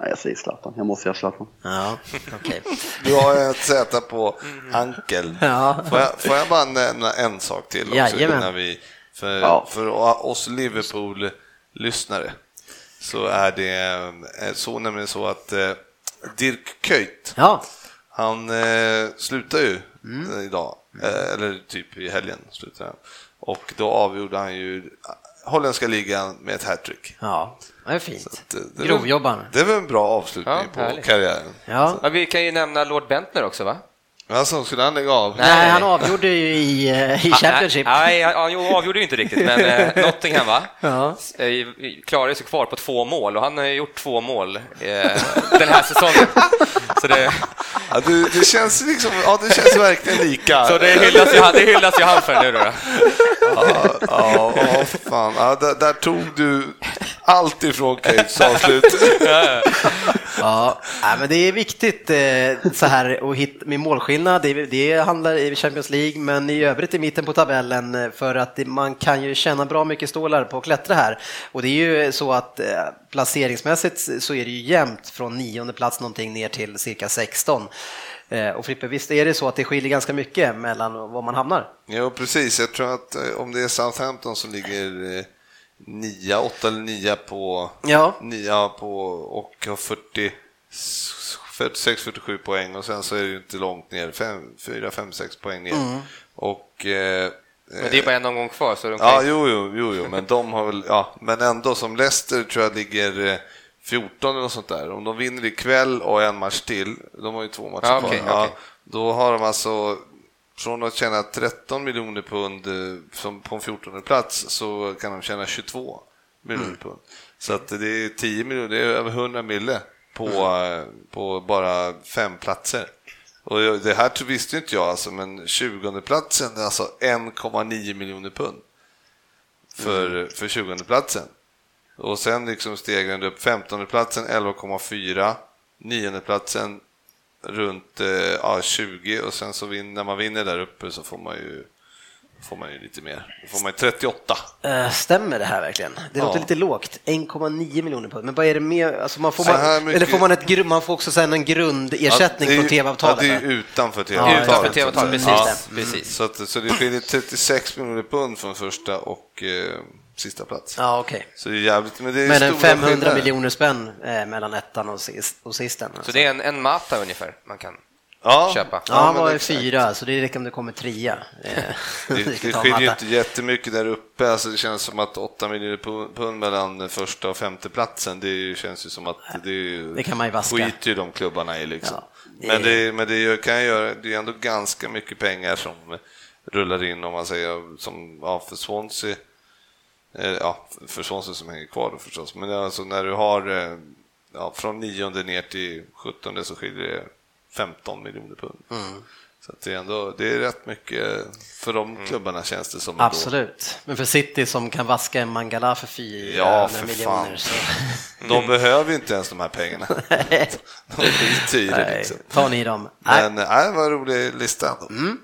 Nej, jag säger Zlatan. Jag måste säga Zlatan. Ja. Okay. Du har ett Z på ankel. Ja. Får, jag, får jag bara nämna en sak till också? Jajamän. Innan vi, för, Ja. för oss Liverpool-lyssnare så är det eh, så nämligen så att eh, Dirk Kuyt, Ja, han eh, slutar ju Mm. eh, idag, eh, eller typ i helgen slutar han. Och då avgjorde han ju holländska ligan med ett hattrick. ja, det är fint. Det- Grovjobbaren. Det är väl en bra avslutning Ja, på härligt. karriären. Ja. Ja, vi kan ju nämna Lord Bentner också va? Alltså, skulle han lägga av? Nej, han avgjorde ju i, eh, i Championship. Nej, han avgjorde ju inte riktigt, men eh, Nottingham va? Ja. Eh, klarade sig kvar på två mål och han har gjort två mål den här säsongen. Så det, Ja, det, det känns liksom, ja det känns verkligen lika. så det hyllas ju, han- det hyllas ju han för nu då. Ja, ja, ja, fan. Ja, där, där tog du allt ifrån Cates avslut. Ja, Ja, men det är viktigt eh, så här att hitta med målskillnad. Det, det handlar i Champions League, men i övrigt i mitten på tabellen eh, för att man kan ju tjäna bra mycket stålar på att klättra här. Och det är ju så att eh, placeringsmässigt så är det ju jämnt från nionde plats någonting ner till cirka 16. Och Frippe, visst är det så att det skiljer ganska mycket mellan var man hamnar? Jo, precis. Jag tror att om det är Southampton som ligger nia, åtta eller nia på, Ja. nia på och har 40 46-47 poäng och sen så är det ju inte långt ner, 4, 5, 6 poäng ner. Och eh, Men det är bara en omgång kvar, så de kan Ja, ju- jo, jo, jo, jo, men de har väl, ja, men ändå som Leicester tror jag ligger eh, 14 eller något sånt där. Om de vinner ikväll och en match till, de har ju två matcher Ja, kvar, ja, okej. då har de alltså från att tjäna 13 miljoner pund eh, som på en 14 plats så kan de tjäna 22 miljoner Mm. pund. Så att det är 10 miljoner, det är över 100 mille på, Mm. eh, på bara fem platser. Och det här visste inte jag alltså, men 20 platsen är alltså 1,9 miljoner pund för, Mm. för 20 platsen. Och sen liksom steg den upp 15 platsen 11,4, 9 platsen runt eh, ja, 20 och sen så vin, när man vinner där uppe så får man ju, får man ju lite mer. Då får man ju 38. Eh, stämmer det här verkligen? Det Ja. låter lite lågt. 1,9 miljoner pund. Men vad är det mer? Alltså man får, man, mycket- eller får man, ett, man får också sen en grundersättning Ja, är från ju- tv-avtalet? Ja, det är ju utanför Ja, tv-avtalet. Utanför tv-avtalet, precis. Ja, precis. Så, att, så det skiljer 36 miljoner pund från första och eh, sista plats. Ja, okej. Så det är jävligt, men det är Men en stora 500 skillnader. miljoner spänn eh, mellan ettan och, sist, och sisten. Så Alltså. det är en, en Mata ungefär man kan ja. köpa. Ja, han var ju exakt. fyra, så det räcker om det kommer trea. Eh, Det, det skiljer ju inte jättemycket där uppe. Alltså det känns som att 8 miljoner pu- pund mellan första och femte platsen. Det känns ju som att det, är Det kan man ju vaska. skiter ju de klubbarna i liksom. Ja, det Men, det, men det kan ju göra, det är ändå ganska mycket pengar som rullar in om man säger som ja, för Swansea. Eh, Ja, för Swansea som hänger kvar då förstås. Men alltså när du har eh, ja, från nionde ner till sjuttonde så skiljer det 15 miljoner pund. Mm. Så det är ändå, det är rätt mycket för de klubbarna känns det som. Absolut. Men för City som kan vaska en Mangala för fyra Ja, för miljoner. fan. Så... De behöver inte ens de här pengarna. De skiter i det Nej, liksom. ta ni dem. Nej. Men nej, var en rolig lista ändå.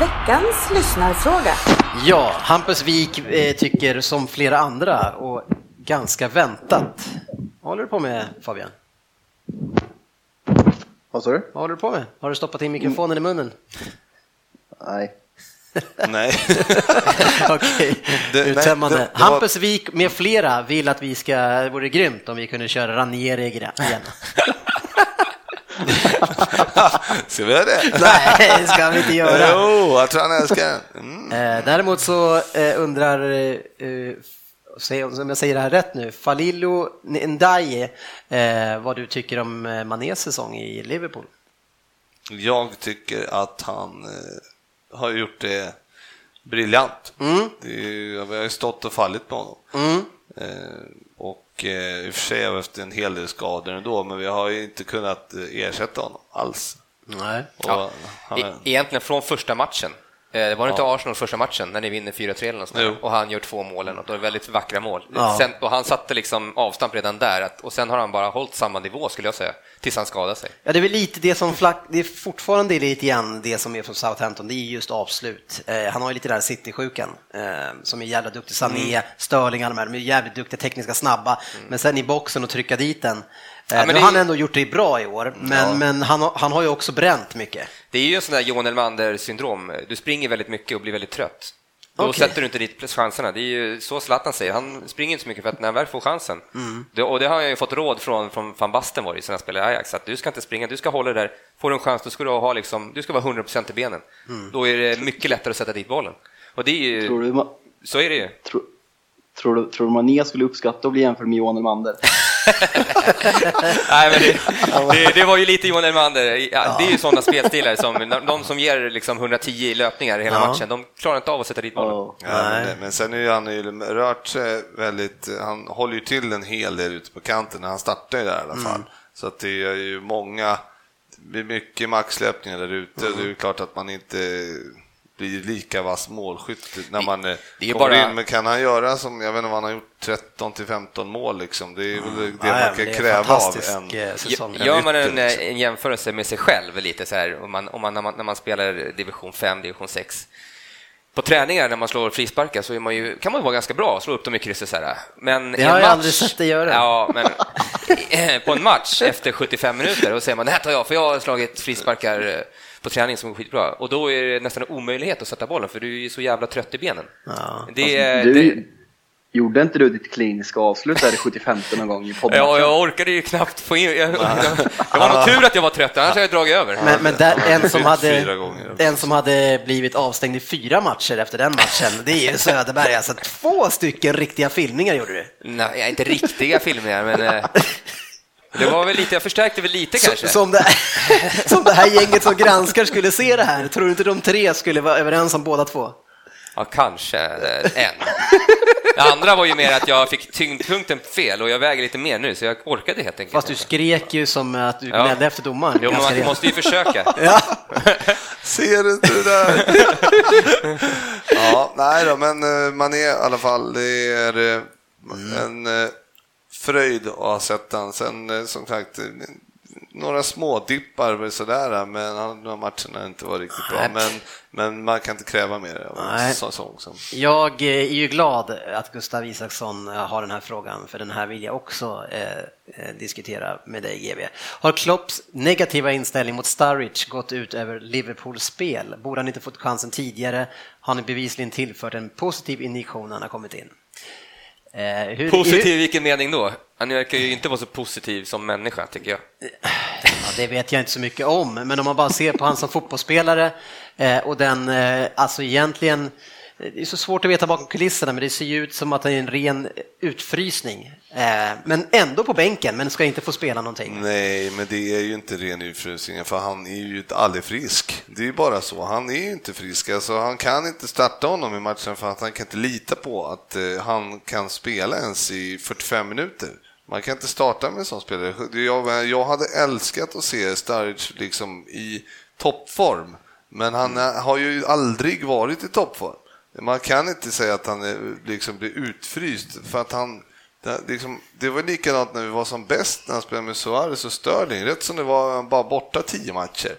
Veckans lyssnarfråga. Ja, Hampus Wik eh, tycker som flera andra och ganska väntat. Vad håller du på med Fabian? Vad sa du? Vad håller du på med? Har du stoppat in mikrofonen i munnen? Nej. Nej. Okej, uttömmande. det- det var- Hampus Wik med flera vill att vi ska, det vore grymt om vi kunde köra Ranieri igen. Ska vi göra det? Nej, det ska vi inte göra. Jo, jag tror han älskar den. Mm. Eh, däremot så eh, undrar, eh, om jag säger det här rätt nu, Falillo Ndiaye eh, vad du tycker om Manés säsong i Liverpool. Jag tycker att han har gjort det briljant. Mm. Det är, vi har ju stått och fallit på honom. Mm. Eh, och eh, i och för sig har vi haft en hel del skador ändå, men vi har ju inte kunnat eh, ersätta honom alls. Nej. Och Ja. han E- Egentligen från första matchen Eh, det var inte Arsenals första matchen när ni vinner 4-3 eller något och han gör två mål och det är väldigt vackra mål. Ja. Sen, och han satte liksom avstamp redan där att, och sen har han bara hållit samma nivå skulle jag säga, tills han skadade sig. Ja, det är väl lite det som flack, det är fortfarande lite grann det som är från Southampton, det är just avslut. Eh, han har ju lite där City-sjukan, eh, som är jävla duktig. Sané, Mm. Sterling, alla de här, de är jävligt duktiga, tekniska, snabba. Men sen i boxen och trycka dit den. Eh, men nu har han ändå gjort det bra i år, men, men han, har- han har ju också bränt mycket. Det är ju en sån där Johan Elmander-syndrom. Du springer väldigt mycket och blir väldigt trött. Då Okej. sätter du inte dit chanserna. Det är ju så Zlatan säger. Han springer inte så mycket för att när han väl får chansen, det, och det har jag ju fått råd från, från van Basten var det, sen spelade i Ajax, att du ska inte springa, du ska hålla dig där. Får du en chans, då ska du, ha liksom, du ska vara 100% i benen. Då är det mycket lättare att sätta dit bollen. Och det är ju, Tror du, ma- så är det ju. tro, tror du, tror du Mané skulle uppskatta att bli jämförd med Johan Elmander? Nej, men det, det, det var ju lite Johan Elmander. Ja, det är ju sådana spelstilar som de som ger liksom 110 i löpningar i hela Ja. matchen, de klarar inte av att sätta dit bollen. Ja. Ja, men, men sen är ju han ju rört sig väldigt, han håller ju till en hel del ute på kanten när han startar ju där i alla fall. Så att det är ju många, det blir mycket maxlöpningar där ute. Det är ju klart att man inte blir lika vass målskytt när man eh, det är ju kommer bara- in. Men kan han göra som, jag vet inte vad han har gjort, 13 till 15 mål liksom. Det är väl det Ja, ja, man men kan det kräva av en. eh, säsong. Gör man en, liksom. en jämförelse med sig själv lite så här, om man, om man, när, man, när man spelar division 5, division 6. På träningar när man slår frisparkar så är man ju, kan man vara ganska bra och slå upp dem i krysset så här. Men Det har en jag match, aldrig sett dig göra. Ja, men eh, på en match efter 75 minuter och säger man det här tar jag för jag har slagit frisparkar eh, på träning som är skitbra och då är det nästan en omöjlighet att sätta bollen för du är ju så jävla trött i benen. Ja. Det, är- Du, det, Gjorde inte du ditt kliniska avslut där i 75 någon gång i podden? Ja, jag orkade ju knappt få in... Jag, jag, det var nog tur att jag var trött, annars hade jag dragit över. Men, men där, en, som hade, en som hade blivit avstängd i fyra matcher efter den matchen, det är ju Söderberg. Alltså två stycken riktiga filmningar gjorde du. Nej, inte riktiga filmer, men eh, det var väl lite, jag förstärkte väl lite kanske. Så, som, det, som det här gänget som granskar skulle se det här. Tror du inte de tre skulle vara överens om båda två? Ja, kanske eh, en. Det andra var ju mer att jag fick tyngdpunkten fel och jag väger lite mer nu, så jag orkade helt enkelt Fast du skrek ju som att du Ja. gnällde efter domaren. Jo, men man måste ju försöka. Ja. Ser du inte det där? ja, nej då, men eh, man är i alla fall, det är eh, en fröjd att ha sett den. Sen eh, som sagt, eh, några små dippar väl sådär, men han- de matcherna inte varit riktigt bra. Men, men man kan inte kräva mer av en säsong. Som. Jag eh, är ju glad att Gustav Isaksson eh, har den här frågan, för den här vill jag också eh, eh, diskutera med dig, GB. Har Klopps negativa inställning mot Sturridge gått ut över Liverpools spel? Borde han inte fått chansen tidigare? Har han bevisligen tillfört en positiv injektion när han har kommit in? Eh, hur, Positiv i vilken mening då? Han verkar ju inte vara så positiv som människa, tycker jag. Ja, det vet jag inte så mycket om, men om man bara ser på han som fotbollsspelare eh, och den, eh, alltså egentligen, det är så svårt att veta bakom kulisserna, men det ser ju ut som att det är en ren utfrysning. Eh, men ändå på bänken, men ska inte få spela någonting. Nej, men det är ju inte ren utfrysning, för han är ju aldrig frisk. Det är ju bara så. Han är ju inte frisk. Alltså, han kan inte starta honom i matchen för att han kan inte lita på att eh, han kan spela ens i 45 minuter. Man kan inte starta med en sån spelare. Jag, jag hade älskat att se Sturridge liksom i toppform, men han eh, har ju aldrig varit i toppform. Man kan inte säga att han är, liksom blir utfryst för att han det, liksom, det var likadant när vi var som bäst när han spelade med Suarez och Sterling. Rätt som det var han bara borta tio matcher.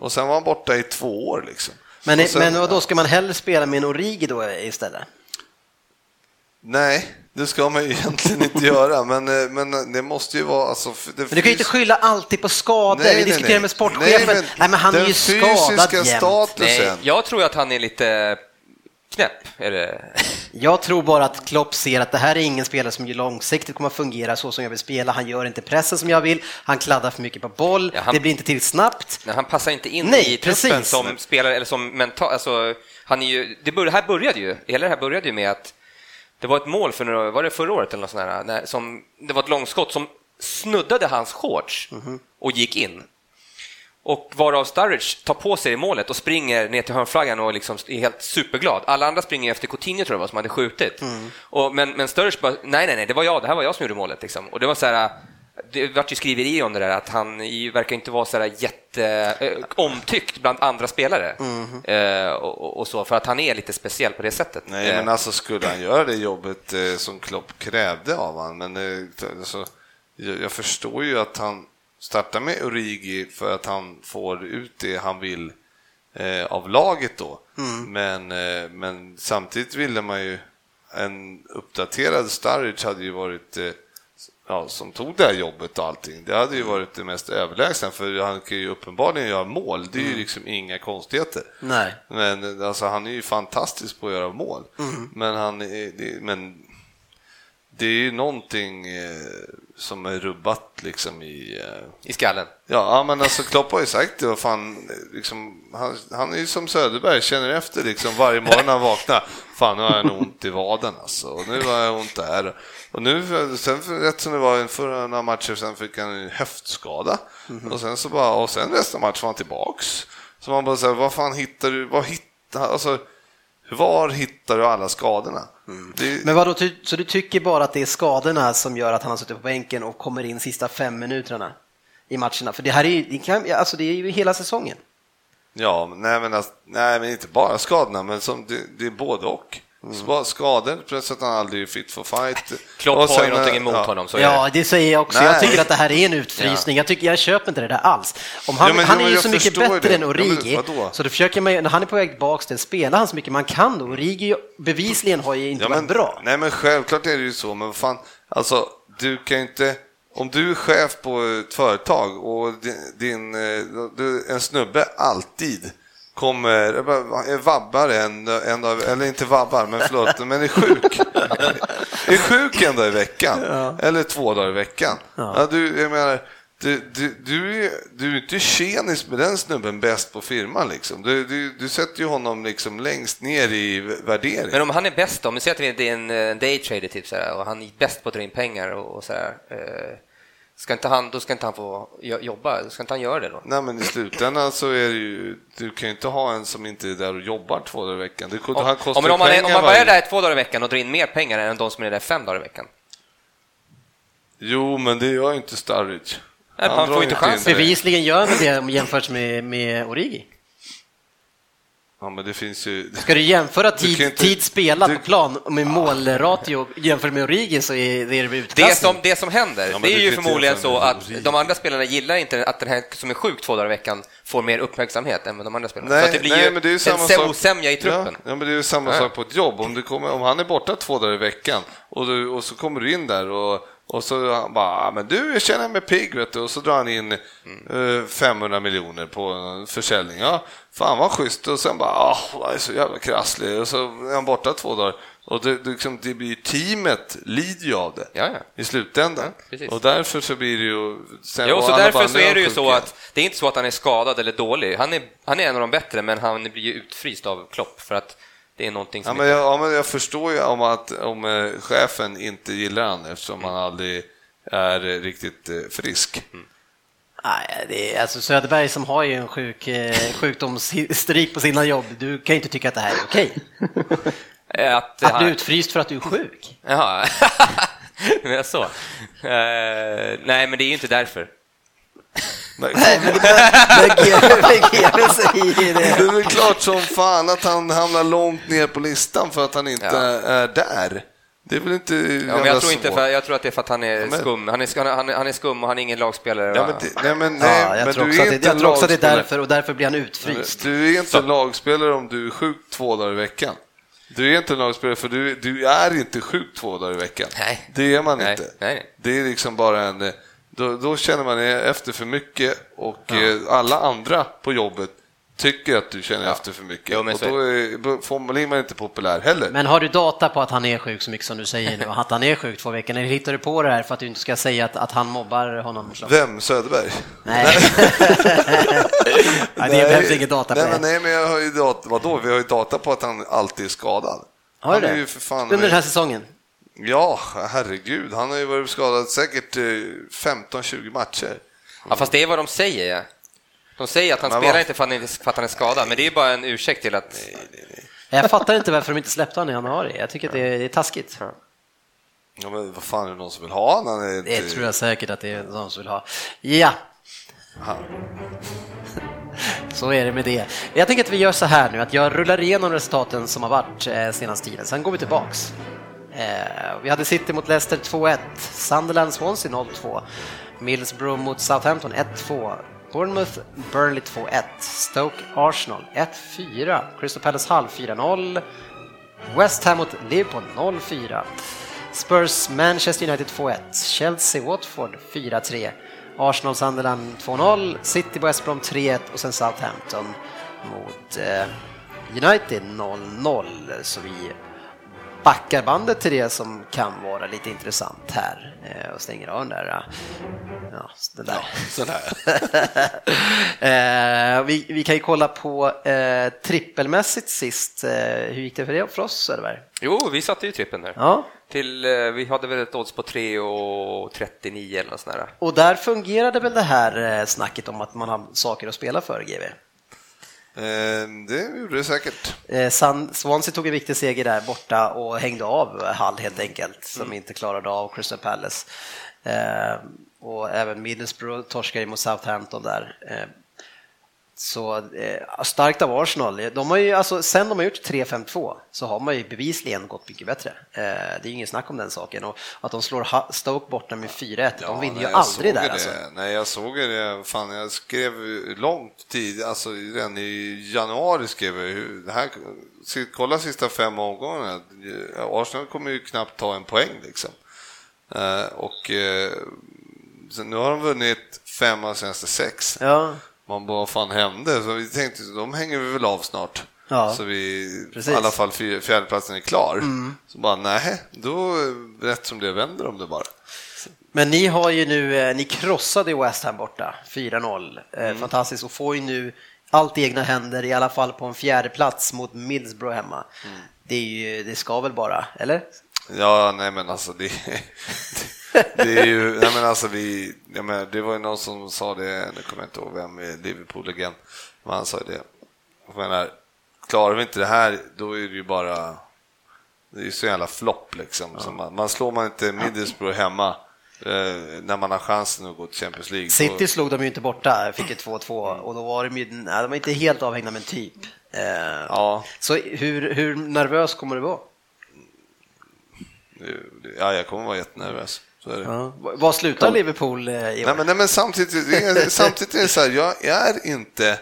Och sen var han borta i två år. Liksom. Men, sen- men då ska man hellre spela med en Origi då istället? Nej, det ska man ju egentligen inte göra, men, eh, men det måste ju vara... Alltså, det Men du kan ju inte skylla alltid på skador. Vi diskuterar med sportchefen. Nej, men, han är ju skadad jämt. statusen. Nej, jag tror att han är lite knäpp. Är det? Jag tror bara att Klopp ser att det här är ingen spelare som långsiktigt kommer att fungera så som jag vill spela. Han gör inte pressen som jag vill, han kladdar för mycket på boll, Ja, han- det blir inte till snabbt. Nej, han passar inte in Nej, i truppen som spelare, eller som mental... Alltså, han är ju, det bör, här började ju, hela det här började ju med att det var ett mål för några, var det förra året eller något sånt här, som, det var ett långskott som snuddade hans shorts Mhm. och gick in. Och varav Sturridge tar på sig målet och springer ner till hörnflaggan och liksom är helt superglad. Alla andra springer efter Coutinho tror jag var, som hade skjutit. Mm. Och, men, men Sturridge bara, nej, nej, nej, det var jag, det här var jag som gjorde målet. Liksom. Och det var så här, det vart ju skriveri om det där att han verkar inte vara så där jätte äh, omtyckt bland andra spelare mm. äh, och, och, så för att han är lite speciell på det sättet. Nej, men alltså skulle han göra det jobbet som Klopp krävde av honom, men alltså, jag, jag, förstår ju att han startar med Origi för att han får ut det han vill av laget då. Mm. Men, men samtidigt ville man ju en uppdaterad Sturridge hade ju varit ja, som tog det här jobbet och allting, det hade ju varit det mest överlägsna för han kan ju uppenbarligen göra mål. Det är ju mm. liksom inga konstigheter. Nej. Men alltså, han är ju fantastisk på att göra mål. Mm. Men, han är, men det är ju någonting eh, som är rubbat liksom i... Eh... I skallen? Ja, men alltså Klopp har ju sagt det. Vad fan, liksom, han, han är ju som Söderberg, känner efter liksom varje morgon han vaknar. Fan, nu har jag ont i vaden alltså. Och nu har jag ont där. Och nu, sen rätt som det var för några matcher sen fick han en höftskada. Mm -hmm. Och sen så bara, och sen nästa match var han tillbaks. Så man bara säger, vad fan hittar du, vad hittar, alltså var hittar du alla skadorna? Mm. Det... Men vadå, så du tycker bara att det är skadorna som gör att han har suttit på bänken och kommer in sista fem minuterna i matcherna? För det här är ju, det kan, alltså det är ju hela säsongen. Ja, nej men, alltså, nej men inte bara skadorna, men som, det, det är både och. Mm. Skador, plus att han aldrig är fit for fight. Klopp har ju någonting emot ja. honom. Så ja, det säger jag också. Nej. Jag tycker att det här är en utfrysning. Ja. Jag, tycker, jag köper inte det där alls. Om han, ja, men, han är ju så mycket bättre det. än Origi, så då försöker man, när han är på väg tillbaka till spelar han så mycket man kan då. Origi bevisligen har ju inte varit bra. Nej, men självklart är det ju så, men fan, alltså, du kan ju inte om du är chef på ett företag och din, din eh, en snubbe alltid kommer, vabbar en, en av, eller inte vabbar, men förlåt, men är sjuk. är sjuk en dag i veckan, ja. eller två dagar i veckan. Ja. ja du, jag menar, du, du, du, du är inte tjenis med den snubben bäst på firman. Liksom. Du, du, du sätter ju honom liksom längst ner i värdering. Men om han är bäst då, om vi säger att det är en daytrader typ, sådär, och han är bäst på att dra in pengar och, och sådär. Eh Ska inte han, då ska inte han få jobba, ska inte han göra det då? Nej, men i slutändan så är det ju, du kan ju inte ha en som inte är där och jobbar två dagar i veckan. Det, om, han kostar om, man är, om man bara är där två dagar i veckan och drar in mer pengar än de som är där fem dagar i veckan? Jo, men det gör ju inte Sturridge. Han, han får inte chansen. Bevisligen gör han det jämfört med, med Origi. Ja, men det finns ju... Ska du jämföra tid, du inte... tid spelat du... på plan med målratio jämfört med Origi så är det utklassning. Det som, det som händer, ja, det är ju förmodligen så att de andra spelarna gillar inte att den här som är sjuk två dagar i veckan får mer uppmärksamhet än de andra spelarna. Nej, så det blir nej, ju men det är samma en osämja i truppen. Ja, ja, men det är ju samma ja. sak på ett jobb. Om, du kommer, om han är borta två dagar i veckan och, du, och så kommer du in där och och så bara, men du, jag känner mig pigg, vet du. Och så drar han in mm. 500 miljoner på en försäljning. Ja, fan vad schysst. Och sen bara, ah, jag är så jävla krasslig. Och så är han borta två dagar. Och det, det, liksom, det blir teamet lider ju av det ja, ja. i slutändan. Ja, och därför så blir det ju... Sen, jo, så därför så är det ju så att det är inte så att han är skadad eller dålig. Han är, han är en av de bättre, men han blir ju utfryst av Klopp för att det är någonting som... Ja, men jag, ja, men jag förstår ju om, att, om eh, chefen inte gillar han eftersom mm. han aldrig är riktigt eh, frisk. Mm. Nej, det är, alltså Söderberg som har ju en sjuk, eh, sjukdomshistorik på sina jobb, du kan ju inte tycka att det här är okej. Att, att du är utfryst för att du är sjuk? Jaha, men så. Uh, nej, men det är ju inte därför. Nej, men det säger det. Det är väl klart som fan att han hamnar långt ner på listan för att han inte ja. är där. Det är väl inte ja, men jag, tror inte för, jag tror att det är för att han är ja, men... skum. Han är, han, han är skum och han är ingen lagspelare. Ja, men det, nej, men, nej, ja, jag men tror du är inte Jag tror också att det är därför och därför blir han utfryst. Du är inte Så. lagspelare om du är sjuk två dagar i veckan. Du är inte lagspelare för du, du är inte sjuk två dagar i veckan. Nej. Det är man nej. inte. Nej. Det är liksom bara en då, då känner man efter för mycket och ja. Eh, alla andra på jobbet tycker att du känner ja. efter för mycket. Jo, och då är, blir man inte populär heller. Men har du data på att han är sjuk så mycket som du säger nu, att han är sjuk två veckor, eller hittar du på det här för att du inte ska säga att, att han mobbar honom? Vem? Söderberg? Nej. nej, det behövs ingen data på nej, det. Nej, men jag har ju data, vadå? Vi har ju data på att han alltid är skadad. Har du det? Under den här säsongen? Ja, herregud. Han har ju varit skadad säkert 15-20 eh, matcher. Ja, fast det är vad de säger. Ja. De säger att han men spelar vad? inte för att, han är skadad, men det är bara en ursäkt till att... Nej, nej, nej. Jag fattar inte varför de inte släppte honom i januari. Jag tycker att det är, det är taskigt. Ja, men vad fan är det någon som vill ha honom? Det tror jag säkert att det är någon som vill ha. Ja. Aha. Så är det med det. Jag tänker att vi gör så här nu, att jag rullar igenom resultaten som har varit eh, senaste tiden, sen går vi tillbaks. Eh, vi hade City mot Leicester 2-1, Sunderland Swansea 0-2, Middlesbrough mot Southampton 1-2, Bournemouth Burnley 2-1, Stoke Arsenal 1-4, Crystal Palace Hull 4-0, West Ham mot Liverpool 0-4, Spurs Manchester United 2-1, Chelsea Watford 4-3, Arsenal Sunderland 2-0, City West Brom 3-1 och sen Southampton mot eh, United 0-0. Så vi backar bandet till det som kan vara lite intressant här eh, och stänger av den där. Ja, den där. Ja, eh, vi, vi, kan ju kolla på eh, trippelmässigt sist. Eh, hur gick det för, det, för oss Söderberg? Jo, vi satte ju trippeln där. Ja. Till, eh, vi hade väl ett odds på 3,39 eller något sånt där. Och där fungerade väl det här eh, snacket om att man har saker att spela för, GV? Eh, det gjorde det säkert. Swansea tog en viktig seger där borta och hängde av Hall helt enkelt, som mm. inte klarade av Crystal Palace. Och även Middlesbrough torskade mot Southampton där. Så eh, starkt av Arsenal. De har ju, alltså, sen de har gjort 3-5-2 så har man ju bevisligen gått mycket bättre. Eh, det är ingen snack om den saken. Och att de slår Stoke borta med 4-1, ja, de vinner ju aldrig där. Alltså. Nej, jag såg det. Fan, jag skrev långt tid, alltså redan i januari skrev jag det här, kolla sista fem omgångarna. Arsenal kommer ju knappt ta en poäng liksom. Eh, och eh, nu har de vunnit fem av senaste sex. Ja man bara, vad fan hände? Så vi tänkte, de hänger vi väl av snart. Ja, så vi, i alla fall fjärdeplatsen är klar. Mm. Så bara, nej, då rätt som det vänder de det bara. Men ni har ju nu, eh, ni krossade West Ham borta, 4-0. Eh, mm. Fantastiskt och får ju nu allt i egna händer, i alla fall på en fjärde plats mot Middlesbrough hemma. Mm. Det, är ju, det ska väl bara, eller? Ja, nej men alltså det, det är ju, nej men alltså vi, jag menar, det var ju någon som sa det, nu kommer jag inte ihåg vem, Liverpool-legend, men han sa det. Jag menar, klarar vi inte det här, då är det ju bara, det är ju så jävla flopp liksom. Ja. man, man, slår man inte Middlesbrough hemma, eh, när man har chansen att gå till Champions League. City slog de ju inte borta, fick ett 2-2 och då var de ju, nej, de var inte helt avhängda men typ. Eh, ja. Så hur, hur nervös kommer du vara? Ja, jag kommer vara jättenervös. Ja. Vad slutar Liverpool eh, i år? Nej, men, nej, men samtidigt, samtidigt är det så här, jag är inte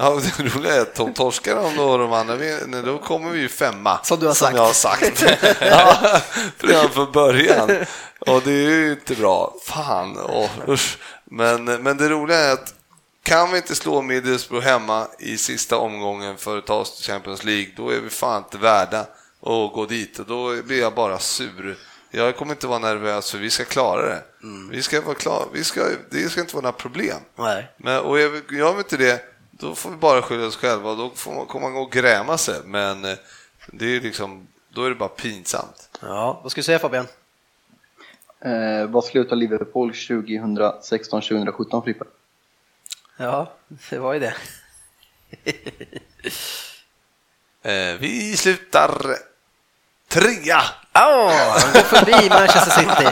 Ja, det roliga är att de torskar om då de andra, då kommer vi ju femma. Som du har sagt. jag har sagt. ja, redan från början. Och det är ju inte bra. Fan, oh, usch. Men, men det roliga är att kan vi inte slå Middlesbrough hemma i sista omgången för att ta oss till Champions League, då är vi fan inte värda att gå dit. Och då blir jag bara sur jag kommer inte vara nervös för vi ska klara det. Mm. Vi ska vara klara. Vi ska, det ska inte vara några problem. Nej. Men, och gör vi inte det, då får vi bara skylla oss själva och då får man, kommer man gå och gräma sig. Men eh, det är liksom, då är det bara pinsamt. Ja, vad ska du säga Fabian? Eh, vad slutar Liverpool 2016-2017 Frippe? Ja, det var ju det. eh, vi slutar trea Ja, oh, går förbi Manchester City.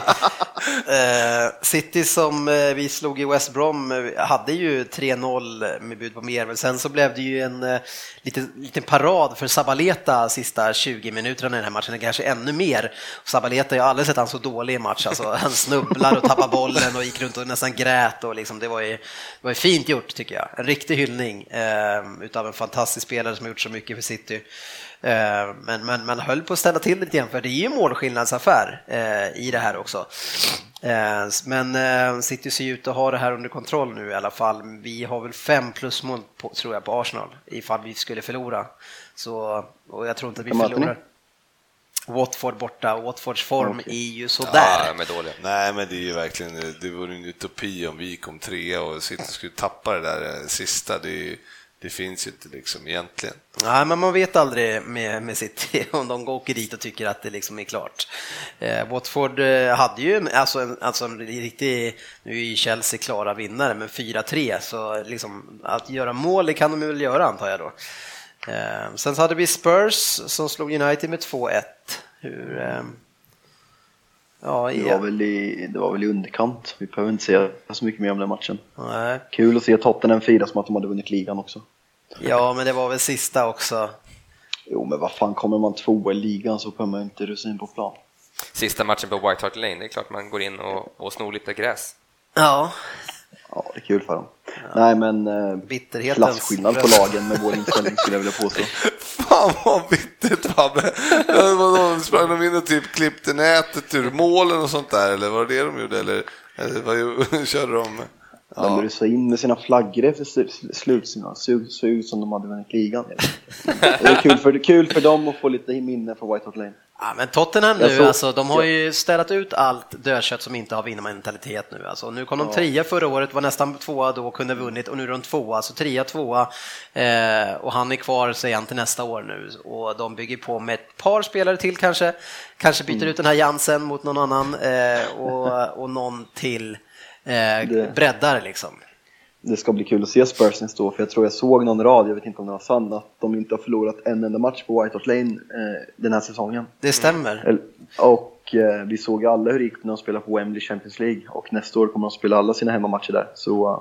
Uh, City som uh, vi slog i West Brom uh, hade ju 3-0 med bud på mer, men sen så blev det ju en uh, liten, liten parad för Sabaleta sista 20 minuterna i den här matchen, kanske ännu mer. Sabaleta, jag har aldrig sett han så dålig i match, alltså, han snubblar och tappar bollen och gick runt och nästan grät och liksom, det var ju, det var ju fint gjort tycker jag. En riktig hyllning utav en fantastisk spelare som har gjort så mycket för City. Eh, men, men man höll på att ställa till lite grann för det är ju målskillnadsaffär eh, i det här också. Eh, men City ser ut att ha det här under kontroll nu i alla fall. Vi har väl fem plusmål på, tror jag på Arsenal ifall vi skulle förlora. Så, och jag tror inte att vi förlorar. Watford borta, Watfords form okay. är ju sådär. Ja, men dåliga. Nej, men det är ju verkligen, det vore en utopi om vi kom trea och City skulle tappa det där sista. Det är ju, det finns ju inte liksom egentligen. Nej, men man vet aldrig med, med City om de åker dit och tycker att det liksom är klart. Eh, Watford eh, hade ju alltså en, alltså en riktig, nu är ju Chelsea klara vinnare, men 4-3, så liksom att göra mål det kan de väl göra antar jag då. Eh, sen så hade vi Spurs som slog United med 2-1. Hur, eh, Ja, Det var, väl i, det var väl i underkant. Vi behöver inte säga så mycket mer om den matchen. Nej. Kul att se Tottenham fira som att de hade vunnit ligan också. Ja, men det var väl sista också. Jo, men vad fan, kommer man tvåa i ligan så kommer man inte russin på plan. Sista matchen på White Hart Lane, det är klart man går in och, och snor lite gräs. Ja, Ja, det är kul för dem. Nej, men eh, klasskillnad på lagen med vår inställning skulle jag vilja påstå. Fan vad bittert Fabbe! Ja, Sprang de in och typ klippte nätet ur målen och sånt där eller var det det de gjorde eller, eller vad körde de? De Ja. rusade in med sina flaggor efter sl- slutsignal. Såg såg ut som de hade vunnit ligan. Det är kul för, kul för dem att få lite minne från White Hart Lane. Ja, men Tottenham nu, alltså, de har ju städat ut allt dödkött som inte har vinnarmentalitet nu. Alltså, nu kom de trea förra året, var nästan tvåa då kunde vunnit och nu är de tvåa, så trea, tvåa eh, och han är kvar säger han till nästa år nu och de bygger på med ett par spelare till kanske, kanske byter Mm. ut den här Jansen mot någon annan eh, och, och någon till eh, breddar liksom. Det ska bli kul att se Spurs nästa år, för jag tror jag såg någon rad, jag vet inte om den var sann, att de inte har förlorat en enda match på White Hart Lane eh, den här säsongen. Det stämmer. Eller- Och eh, vi såg alla hur det gick när de spelade på Wembley Champions League och nästa år kommer de spela alla sina hemmamatcher där. Så eh,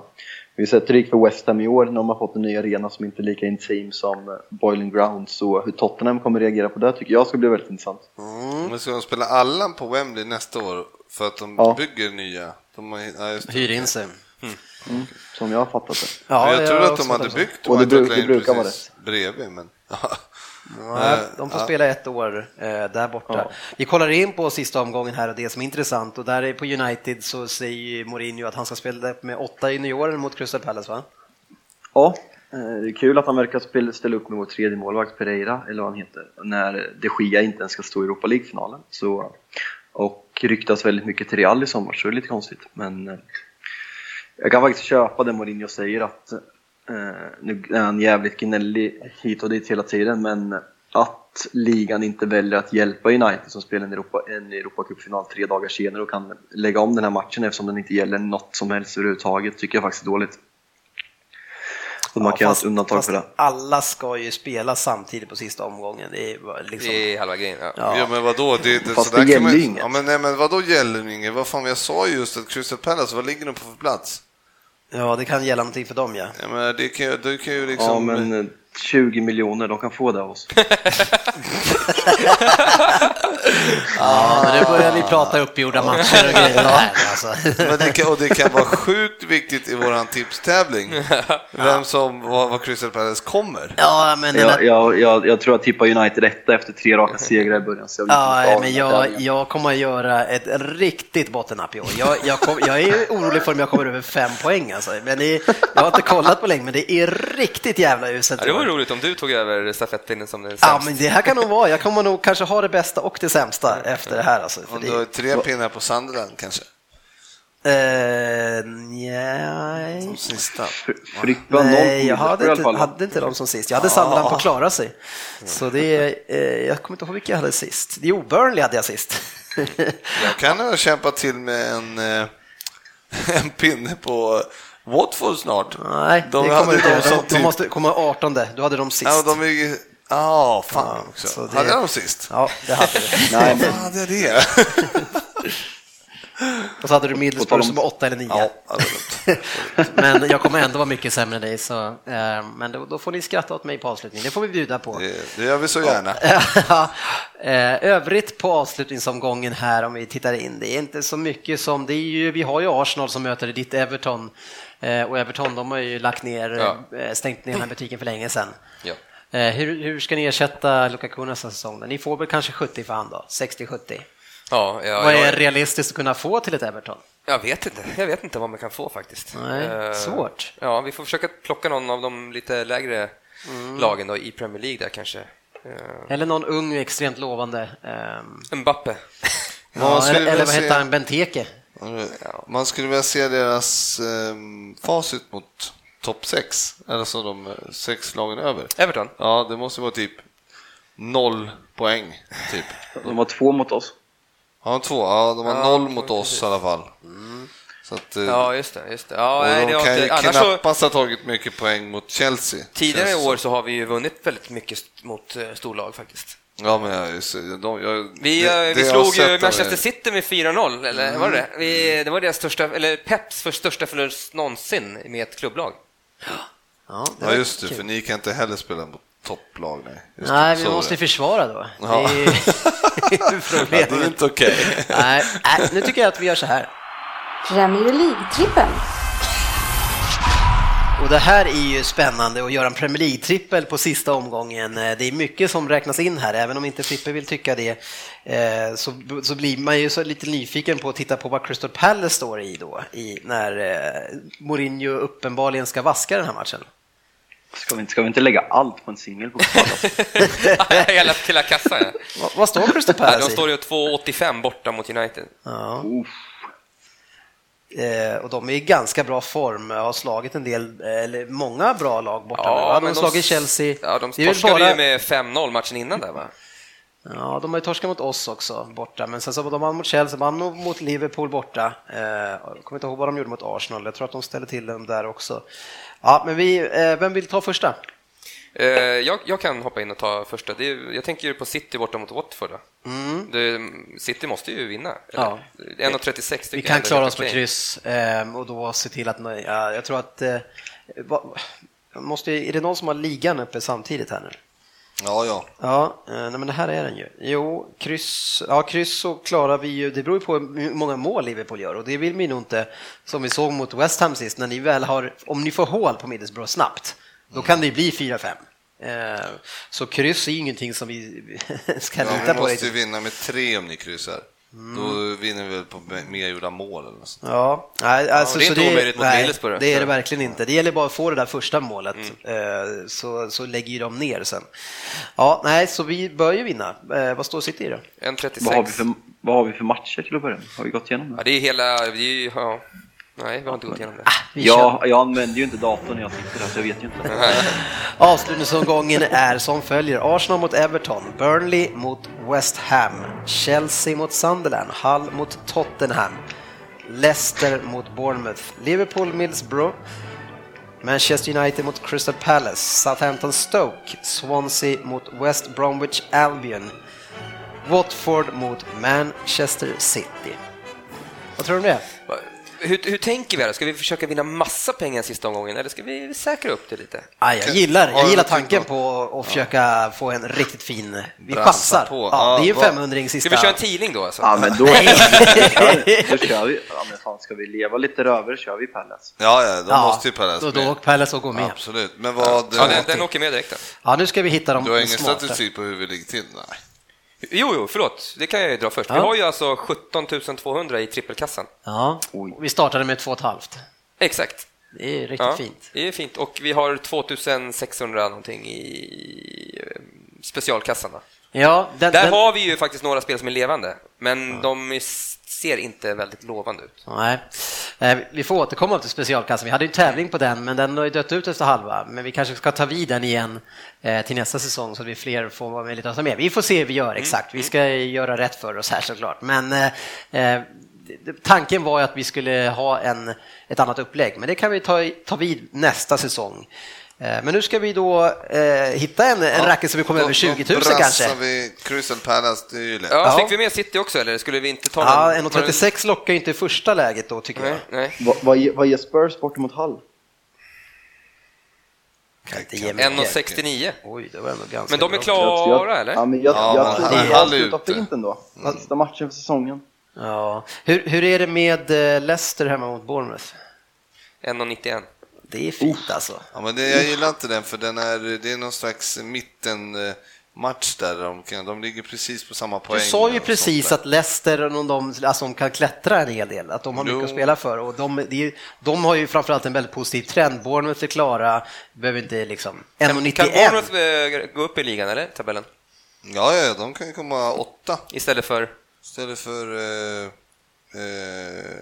vi har sett hur det gick för West Ham i år när de har fått en ny arena som inte är lika intim som eh, Boiling Ground. Så hur Tottenham kommer reagera på det tycker jag ska bli väldigt intressant. Men ska de spela alla på Wembley nästa år för att de Ja. bygger nya? De har, ja. Hyr in sig. Som jag har fattat det. Men jag trodde har att de hade så. byggt Och det White Hart det Lane brukar vara precis bredvid. Men, Nej, de får Ja. spela ett år eh, där borta. Ja. Vi kollar in på sista omgången här och det som är intressant och där är på United så säger ju Mourinho att han ska spela med åtta juniorer mot Crystal Palace va? Ja, eh, det är kul att han verkar spela, ställa upp med vår tredje målvakt Pereira, eller vad han heter, när de Gia inte ens ska stå i Europa League-finalen. Så, och ryktas väldigt mycket till Real i sommar, så det är lite konstigt. Men eh, jag kan faktiskt köpa det Mourinho säger att, eh, nu är han jävligt gnällig hit och dit hela tiden, men att ligan inte väljer att hjälpa United som spelar en, Europa, en Europacupfinal tre dagar senare och kan lägga om den här matchen eftersom den inte gäller något som helst överhuvudtaget, tycker jag faktiskt är dåligt. Så man kan göra ett undantag för det. alla ska ju spela samtidigt på sista omgången. Det är liksom... Det är halva grejen. Ja. Ja. Ja men vadå, det, det, Fast sådär det man- gäller ju inget. Ja men, nej, men vadå gäller det inget? Vad fan, jag sa ju just att Crystal Palace, vad ligger de på för plats? Ja, det kan gälla någonting för dem ja. Jag menar, det kan, ju- det kan ju liksom... Ja, men eh, 20 miljoner, de kan få det av oss. Ja, men nu börjar vi prata uppgjorda matcher och grejer här alltså. Men det kan, och det kan vara sjukt viktigt i våran tipstävling, vem som, vad, vad Crystal Palace kommer. Ja, men den Jag, jag, jag, jag tror jag tippar United etta efter tre raka segrar i början. Så jag Ja, men jag, jag kommer att göra ett riktigt bottennapp i år. Jag, jag, kom, jag är orolig för om jag kommer över fem poäng alltså. Men det är, jag har inte kollat på länge, men det är riktigt jävla uselt. Ja. Vore roligt om du tog över stafettpinnen som den Ja, sämst. men det här kan nog vara. Jag kommer nog kanske ha det bästa och det sämsta efter det här. Alltså, för Om du har det, tre pinnar på Sunderland kanske, eh, nej. som sista. Noll Nej, jag hade inte, hade inte dem som sist. Jag hade Sunderland på klara sig. Så det är, eh, jag kommer inte ihåg vilka jag hade sist. Jo, Burnley hade jag sist. Jag kan ha kämpat till med en, eh, en pinne på Watford snart. Nej, De det kommer inte. de som De, de typ- måste komma 18. Du hade dem sist. Ja, de är. Ja, fan Ja, också. så det- Hade jag dem sist? Ja, det hade du. Nej, men hade jag det? Och så hade du Middlesbrough om- som var 8 eller 9. Ja. Men jag kommer ändå vara mycket sämre än dig, så, eh, men då, då får ni skratta åt mig på avslutningen. Det får vi bjuda på. Det, det gör vi så gärna. Eh, Övrigt på avslutningsomgången här om vi tittar in, det är inte så mycket som, det är ju, vi har ju Arsenal som möter ditt Everton och Everton de har ju lagt ner, Ja. eh, stängt ner den här butiken för länge sedan. Ja. Eh, Hur, hur ska ni ersätta Lukaku nästa säsong? Ni får väl kanske 70 för han då, 60-70. Ja, ja, Vad är jag, realistiskt att kunna få till ett Everton? jag vet inte. Jag vet inte vad man kan få faktiskt. Nej, Eh, svårt. Ja, vi får försöka plocka någon av de lite lägre Mm. lagen då i Premier League där kanske. Eh, Eller någon ung, extremt lovande. ehm, Mbappe. Man ja, eller, eller vad hette han, Benteke? Man skulle vilja se deras um, facit mot topp 6, alltså de eh, sex lagen över. Everton? Ja, det måste vara typ noll poäng, typ. de har två mot oss. Har de två? Ja, de har Ja, noll mot oss precis. i alla fall. Så att, eh, Ja, just det. Just det. Ja, och nej, det de har kan ju annars så, knappast ha tagit mycket poäng mot Chelsea. tidigare i det år så har vi ju vunnit väldigt mycket mot eh, storlag faktiskt. Ja, men jag, de, jag, Vi, det- eh, det vi jag slog ju Manchester er- City med 4-0, eller var det det? vi, Det var deras största, eller Peps för största förlust någonsin med ett klubblag. Ja, Ja, just det, kul. för ni kan inte heller spela mot topplag. Nej, Just Nej, vi måste det. försvara då. Ja. Det är Ja, det är inte okej. Nej, nej, nu tycker jag att vi gör så här. Premier League-trippen. Och det här är ju spännande att göra en Premier League-trippel på sista omgången. Eh, Det är mycket som räknas in här, även om inte Frippe vill tycka det. eh, Så, så blir man ju så lite nyfiken på att titta på vad Crystal Palace står i då, i, när eh, Mourinho uppenbarligen ska vaska den här matchen. Ska vi, inte- ska vi inte lägga allt på en singel på hela, hela kassan. Vad, vad står Crystal Palace De i? står ju 2,85 borta mot United. Ja. Uff. Eh, och de är i ganska bra form, har slagit en del, eh, eller många bra lag borta nu. Ja, va? De har slagit Chelsea. Ja, de torskade bara- ju med 5-0 matchen innan där, va? Ja, de har ju torskat mot oss också borta, men sen så de vann mot Chelsea, vann mot Liverpool borta. Eh, jag kommer inte ihåg vad de gjorde mot Arsenal, jag tror att de ställde till dem där också. Ja, men vi, eh, vem vill ta första? Eh, jag, jag kan hoppa in och ta första. Det är, jag tänker ju på City borta mot Watford. då. Det, City måste ju vinna. Ja. eller? 1,36 tycker Vi kan klara oss med okej. kryss eh, och då se till att, ja, jag tror att, eh, va, måste, är det någon som har ligan uppe samtidigt här nu? Ja, ja. Ja, eh, nej, men det här är den ju. Jo, kryss, ja, kryss så klarar vi ju, det beror ju på hur många mål Liverpool gör och det vill vi nog inte, som vi såg mot West Ham sist, när ni väl har, om ni får hål på Middlesbrough snabbt, då kan det ju bli 4-5. Eh, Så kryss är ju ingenting som vi ska ja lita vi på. måste riktigt. vinna med tre om ni kryssar. Mm. Då vinner vi väl på mer gjorda mål eller något sånt. Ja, nej, alltså, det är så inte omöjligt mot nej, Middlesbrough. Det är det verkligen inte. Det gäller bara att få det där första målet, eh, så, så lägger ju de ner sen. Ja, nej, så vi bör ju vinna. Eh, Vad står City i då? 1,36. Vad har, vi för, vad har vi för matcher till att börja med? Har vi gått igenom Ja, det? det är hela... Det ju- ja. Nej, vi har inte gått igenom det. Vi kör. Ja, jag använder ju inte datorn när jag sitter här så jag vet ju inte. Avslutningsomgången är som följer. Arsenal mot Everton, Burnley mot West Ham, Chelsea mot Sunderland, Hull mot Tottenham, Leicester mot Bournemouth, Liverpool Middlesbrough, Manchester United mot Crystal Palace, Southampton Stoke, Swansea mot West Bromwich Albion, Watford mot Manchester City. Vad tror du om det? Hur, hur tänker vi här? Ska vi försöka vinna massa pengar sista omgången eller ska vi säkra upp det lite? Ah, jag gillar, jag gillar tanken på att försöka få en riktigt fin... Vi chansar. på. Ja, Ja, det är ju vad- 500 Ska sista. vi köra en tidning då alltså? Ja, men då, då kör vi. Ja, men fan, ska vi leva lite röver kör vi Palace. Ja, ja, Ja, måste ju Palace då, då med. åker Palace och går med. Absolut. Men vad... Ja, den, den åker med direkt. då. Ja, nu ska vi hitta de Du har ingen statistik på hur vi ligger till? Nej. Jo, jo, förlåt. Det kan jag ju dra först. Vi Ja. har ju alltså 17 200 i trippelkassan. Ja, Oj. vi startade med 2,5. Exakt. Det är riktigt Ja, fint. Det är fint. Och vi har 2600 någonting i eh, specialkassan. Då. Ja, den, Där den, har vi ju faktiskt några spel som är levande, men de är- ser inte väldigt lovande ut. Nej, vi får återkomma till specialkassan. Vi hade ju en tävling på den, men den har ju dött ut efter halva. Men vi kanske ska ta vid den igen eh, till nästa säsong så att vi fler får lite och ta med. Vi får se hur vi gör exakt. Vi ska göra rätt för oss här såklart. Men eh, eh, tanken var ju att vi skulle ha en, ett annat upplägg, men det kan vi ta, ta vid nästa säsong. Eh, Men nu ska vi då eh, hitta en, en racket som vi kommer Då- över 20 000 då brassar kanske. vi Crystal Palace, det är ju lätt. Ja, Ja. Fick vi med City också, eller skulle vi inte ta Ja, den? 1,36 lockar ju inte i första läget då tycker Nej, jag. nej. Vad, vad, ge- vad ger Spurs bort mot mycket. 1,69. Oj, det var ändå ganska Men de är bra. klara, eller? Ja, men jag, Ja, jag men tror är avslutar ute. fint ändå. Sista matchen för säsongen. Ja. Hur, hur är det med eh, Leicester hemma mot Bournemouth? 1,91. Det är fint alltså. Ja, men det, jag gillar inte den för den är, det är någon slags mitten match där de, kan, de ligger precis på samma poäng. Du sa ju och precis att Leicester, de, de, alltså, de kan klättra en hel del, att de har mycket Jo. att spela för. Och de, ju- de har ju framförallt en väldigt positiv trend. Bournemouth är klara, behöver inte liksom... Kan, kan 1,91. Bournemouth eh, gå upp i ligan, eller? Tabellen? Ja, ja, de kan ju komma åtta Istället för... istället för... Eh,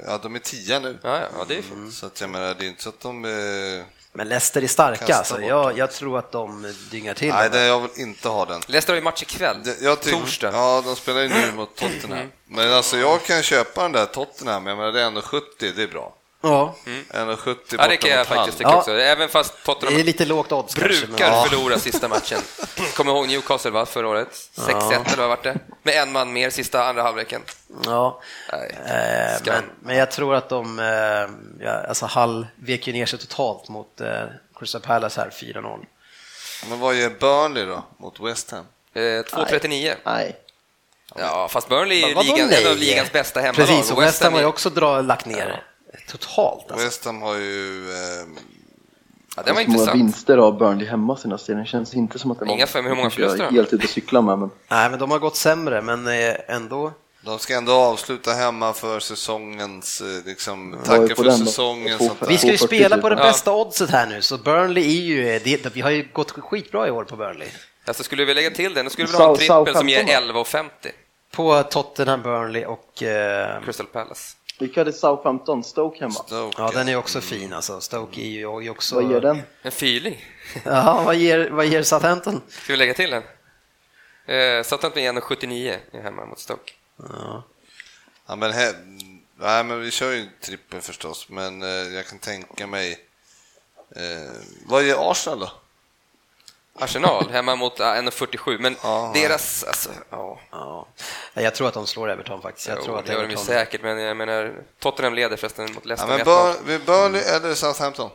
ja, de är tia nu. Ja, ja, det är fint. Så att jag menar, det är inte så att de... Eh, Men Leicester är starka, bort jag, jag tror att de dyngar till. nej, det, jag vill inte ha den. Leicester har ju match ikväll. Jag tycker, Torsdag. Ja, de spelar ju nu mot Tottenham. Men alltså jag kan köpa den där Tottenham, jag menar det är ändå 70, det är bra. Ja, 1,70 Ja, det kan jag faktiskt tycka Ja. också. Även fast det är Tottenham lite lågt odds kanske. brukar men- förlora sista matchen. Kommer ihåg Newcastle va, förra året? 6-1 eller vad vart det? Med en man mer sista andra halvleken. Ja, Nej, eh, men, men jag tror att de, eh, ja, alltså Hall vek ju ner sig totalt mot eh, Crystal Palace här 4-0. Men vad gör Burnley då mot West Ham? Eh, 2.39. Nej. Ja, fast Burnley är ju ligan, en av ligans bästa hemmalag. Precis, och West Ham har ju också dra, lagt ner totalt. Alltså. West Ham har ju... Eh, Ja, det var Så många intressant. vinster av Burnley hemma senaste tiden. Det känns inte som att det var Inga fem- hur många förluster då? helt ute och cyklar med. Men Nej, men de har gått sämre, men eh, ändå. de ska ändå avsluta hemma för säsongens, eh, liksom, tacka på för säsongen. Vi ska ju 2,40 spela på det. Ja. bästa oddset här nu, så Burnley är ju, eh, det, vi har ju gått skitbra i år på Burnley. Alltså, skulle vi lägga till den, då skulle vi ha en trippel som ger Southampton 11,50. På Tottenham, Burnley och... Eh, Crystal Palace. Vilka hade Southampton? Stoke hemma? Stoke, ja, den är också fin alltså. Stoke är ju är ju också... Vad ger den? En fyrling. Ja, vad ger, vad ger Southampton? Ska vi lägga till den? Eh, Southampton är 1,79 hemma mot Stoke. Ja. Ja, men, he, nej, men vi kör ju trippel förstås, men eh, jag kan tänka mig... Eh, vad ger Arsenal då? Arsenal hemma mot ah, 1,47, men Ja. deras... Alltså, ja, Ja. Jag tror att de slår Everton faktiskt. Jag jo, tror att det gör de ju Everton... säkert, men jag menar, Tottenham leder förresten mot Ja, Leicester men med Bur, 1-0. vi Burnley eller Southampton?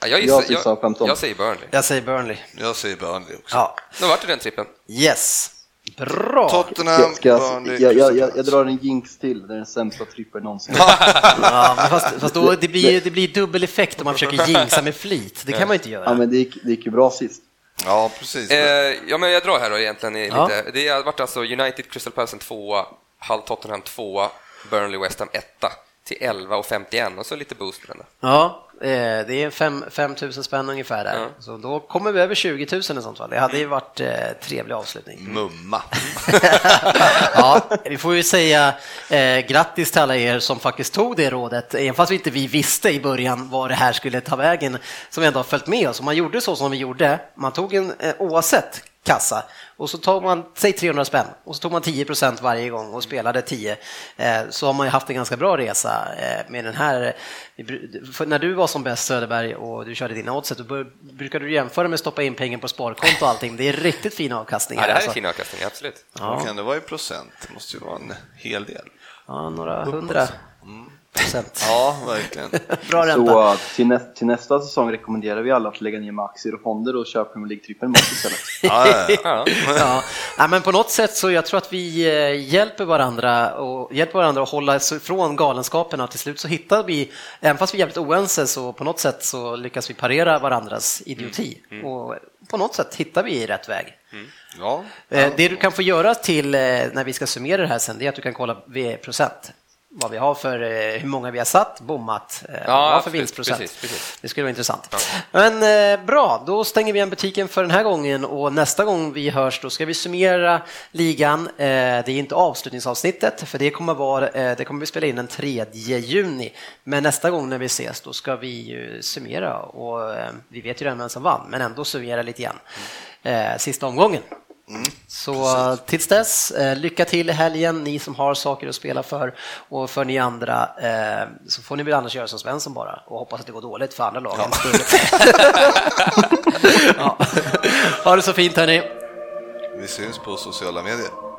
ja, jag, Jag gissar, jag, Southampton. jag säger Burnley. Jag säger Burnley. Jag säger Burnley också. Ja. Då vart det den trippen. Yes. Bra! Tottenham, Ska, Burnley, jag, jag, jag, jag drar en jinx till, det är den sämsta trippeln någonsin. Ja, fast, fast då, det blir det blir dubbel effekt om man försöker jinxa med flit. Det kan man inte göra. Ja, men det gick, det gick ju bra sist. Ja, precis. Eh, ja, men jag drar här då egentligen. i Ja. Lite. Det har varit alltså United, Crystal Palace en tvåa, Hull Tottenham tvåa, Burnley West Ham etta till 11 och 51 och så lite boost på den. Ja, eh, det är 5 000 spänn ungefär där. Ja. Så då kommer vi över 20 000 i sånt fall. Det hade ju varit eh, trevlig avslutning. Mumma. ja, vi får ju säga eh, grattis till alla er som faktiskt tog det rådet, även fast vi inte vi visste i början var det här skulle ta vägen, som ändå har följt med oss. Om man gjorde så som vi gjorde, man tog en eh, oavsett kassa och så tog man, säg 300 spänn och så tog man 10 procent varje gång och spelade 10 eh, så har man ju haft en ganska bra resa eh, med den här. För när du var som bäst Söderberg och du körde dina oddset, då brukade du jämföra med att stoppa in pengar på sparkonto och allting. Det är riktigt fin avkastning. Ja, det här alltså. är fin avkastning, absolut. Vad kan det vara i procent? Det måste ju vara en hel del. Ja, några hundra procent. Ja, verkligen. Bra ränta. Så uh, till, nä till nästa säsong rekommenderar vi alla att lägga ner med aktier och fonder och köpa Premier League-trippeln istället. Ja, ja, ja. Ja. Ja. men på något sätt så jag tror att vi eh, hjälper varandra och hjälper varandra att hålla oss ifrån galenskaperna och till slut så hittar vi, även fast vi är jävligt oense så på något sätt så lyckas vi parera varandras idioti och på något sätt hittar vi rätt väg. ja. Eh, Det du kan få göra till eh, när vi ska summera det här sen, det är att du kan kolla V-procent. Vad vi har för, eh, hur många vi har satt, bommat, eh, vad vi har för vinstprocent. Precis, precis. Det skulle vara intressant. Men eh, bra, då stänger vi igen butiken för den här gången och nästa gång vi hörs då ska vi summera ligan. Det är inte avslutningsavsnittet för det kommer, vara, det kommer vi spela in den 3 juni. Men nästa gång när vi ses då ska vi ju summera och vi vet ju redan vem som vann men ändå summera lite grann. Eh, sista omgången. Så tills dess, eh, lycka till i helgen, ni som har saker att spela för och för ni andra eh, så får ni väl annars göra som Svensson bara och hoppas att det går dåligt för andra lagen. ja. Ha det så fint hörni. Vi syns på sociala medier.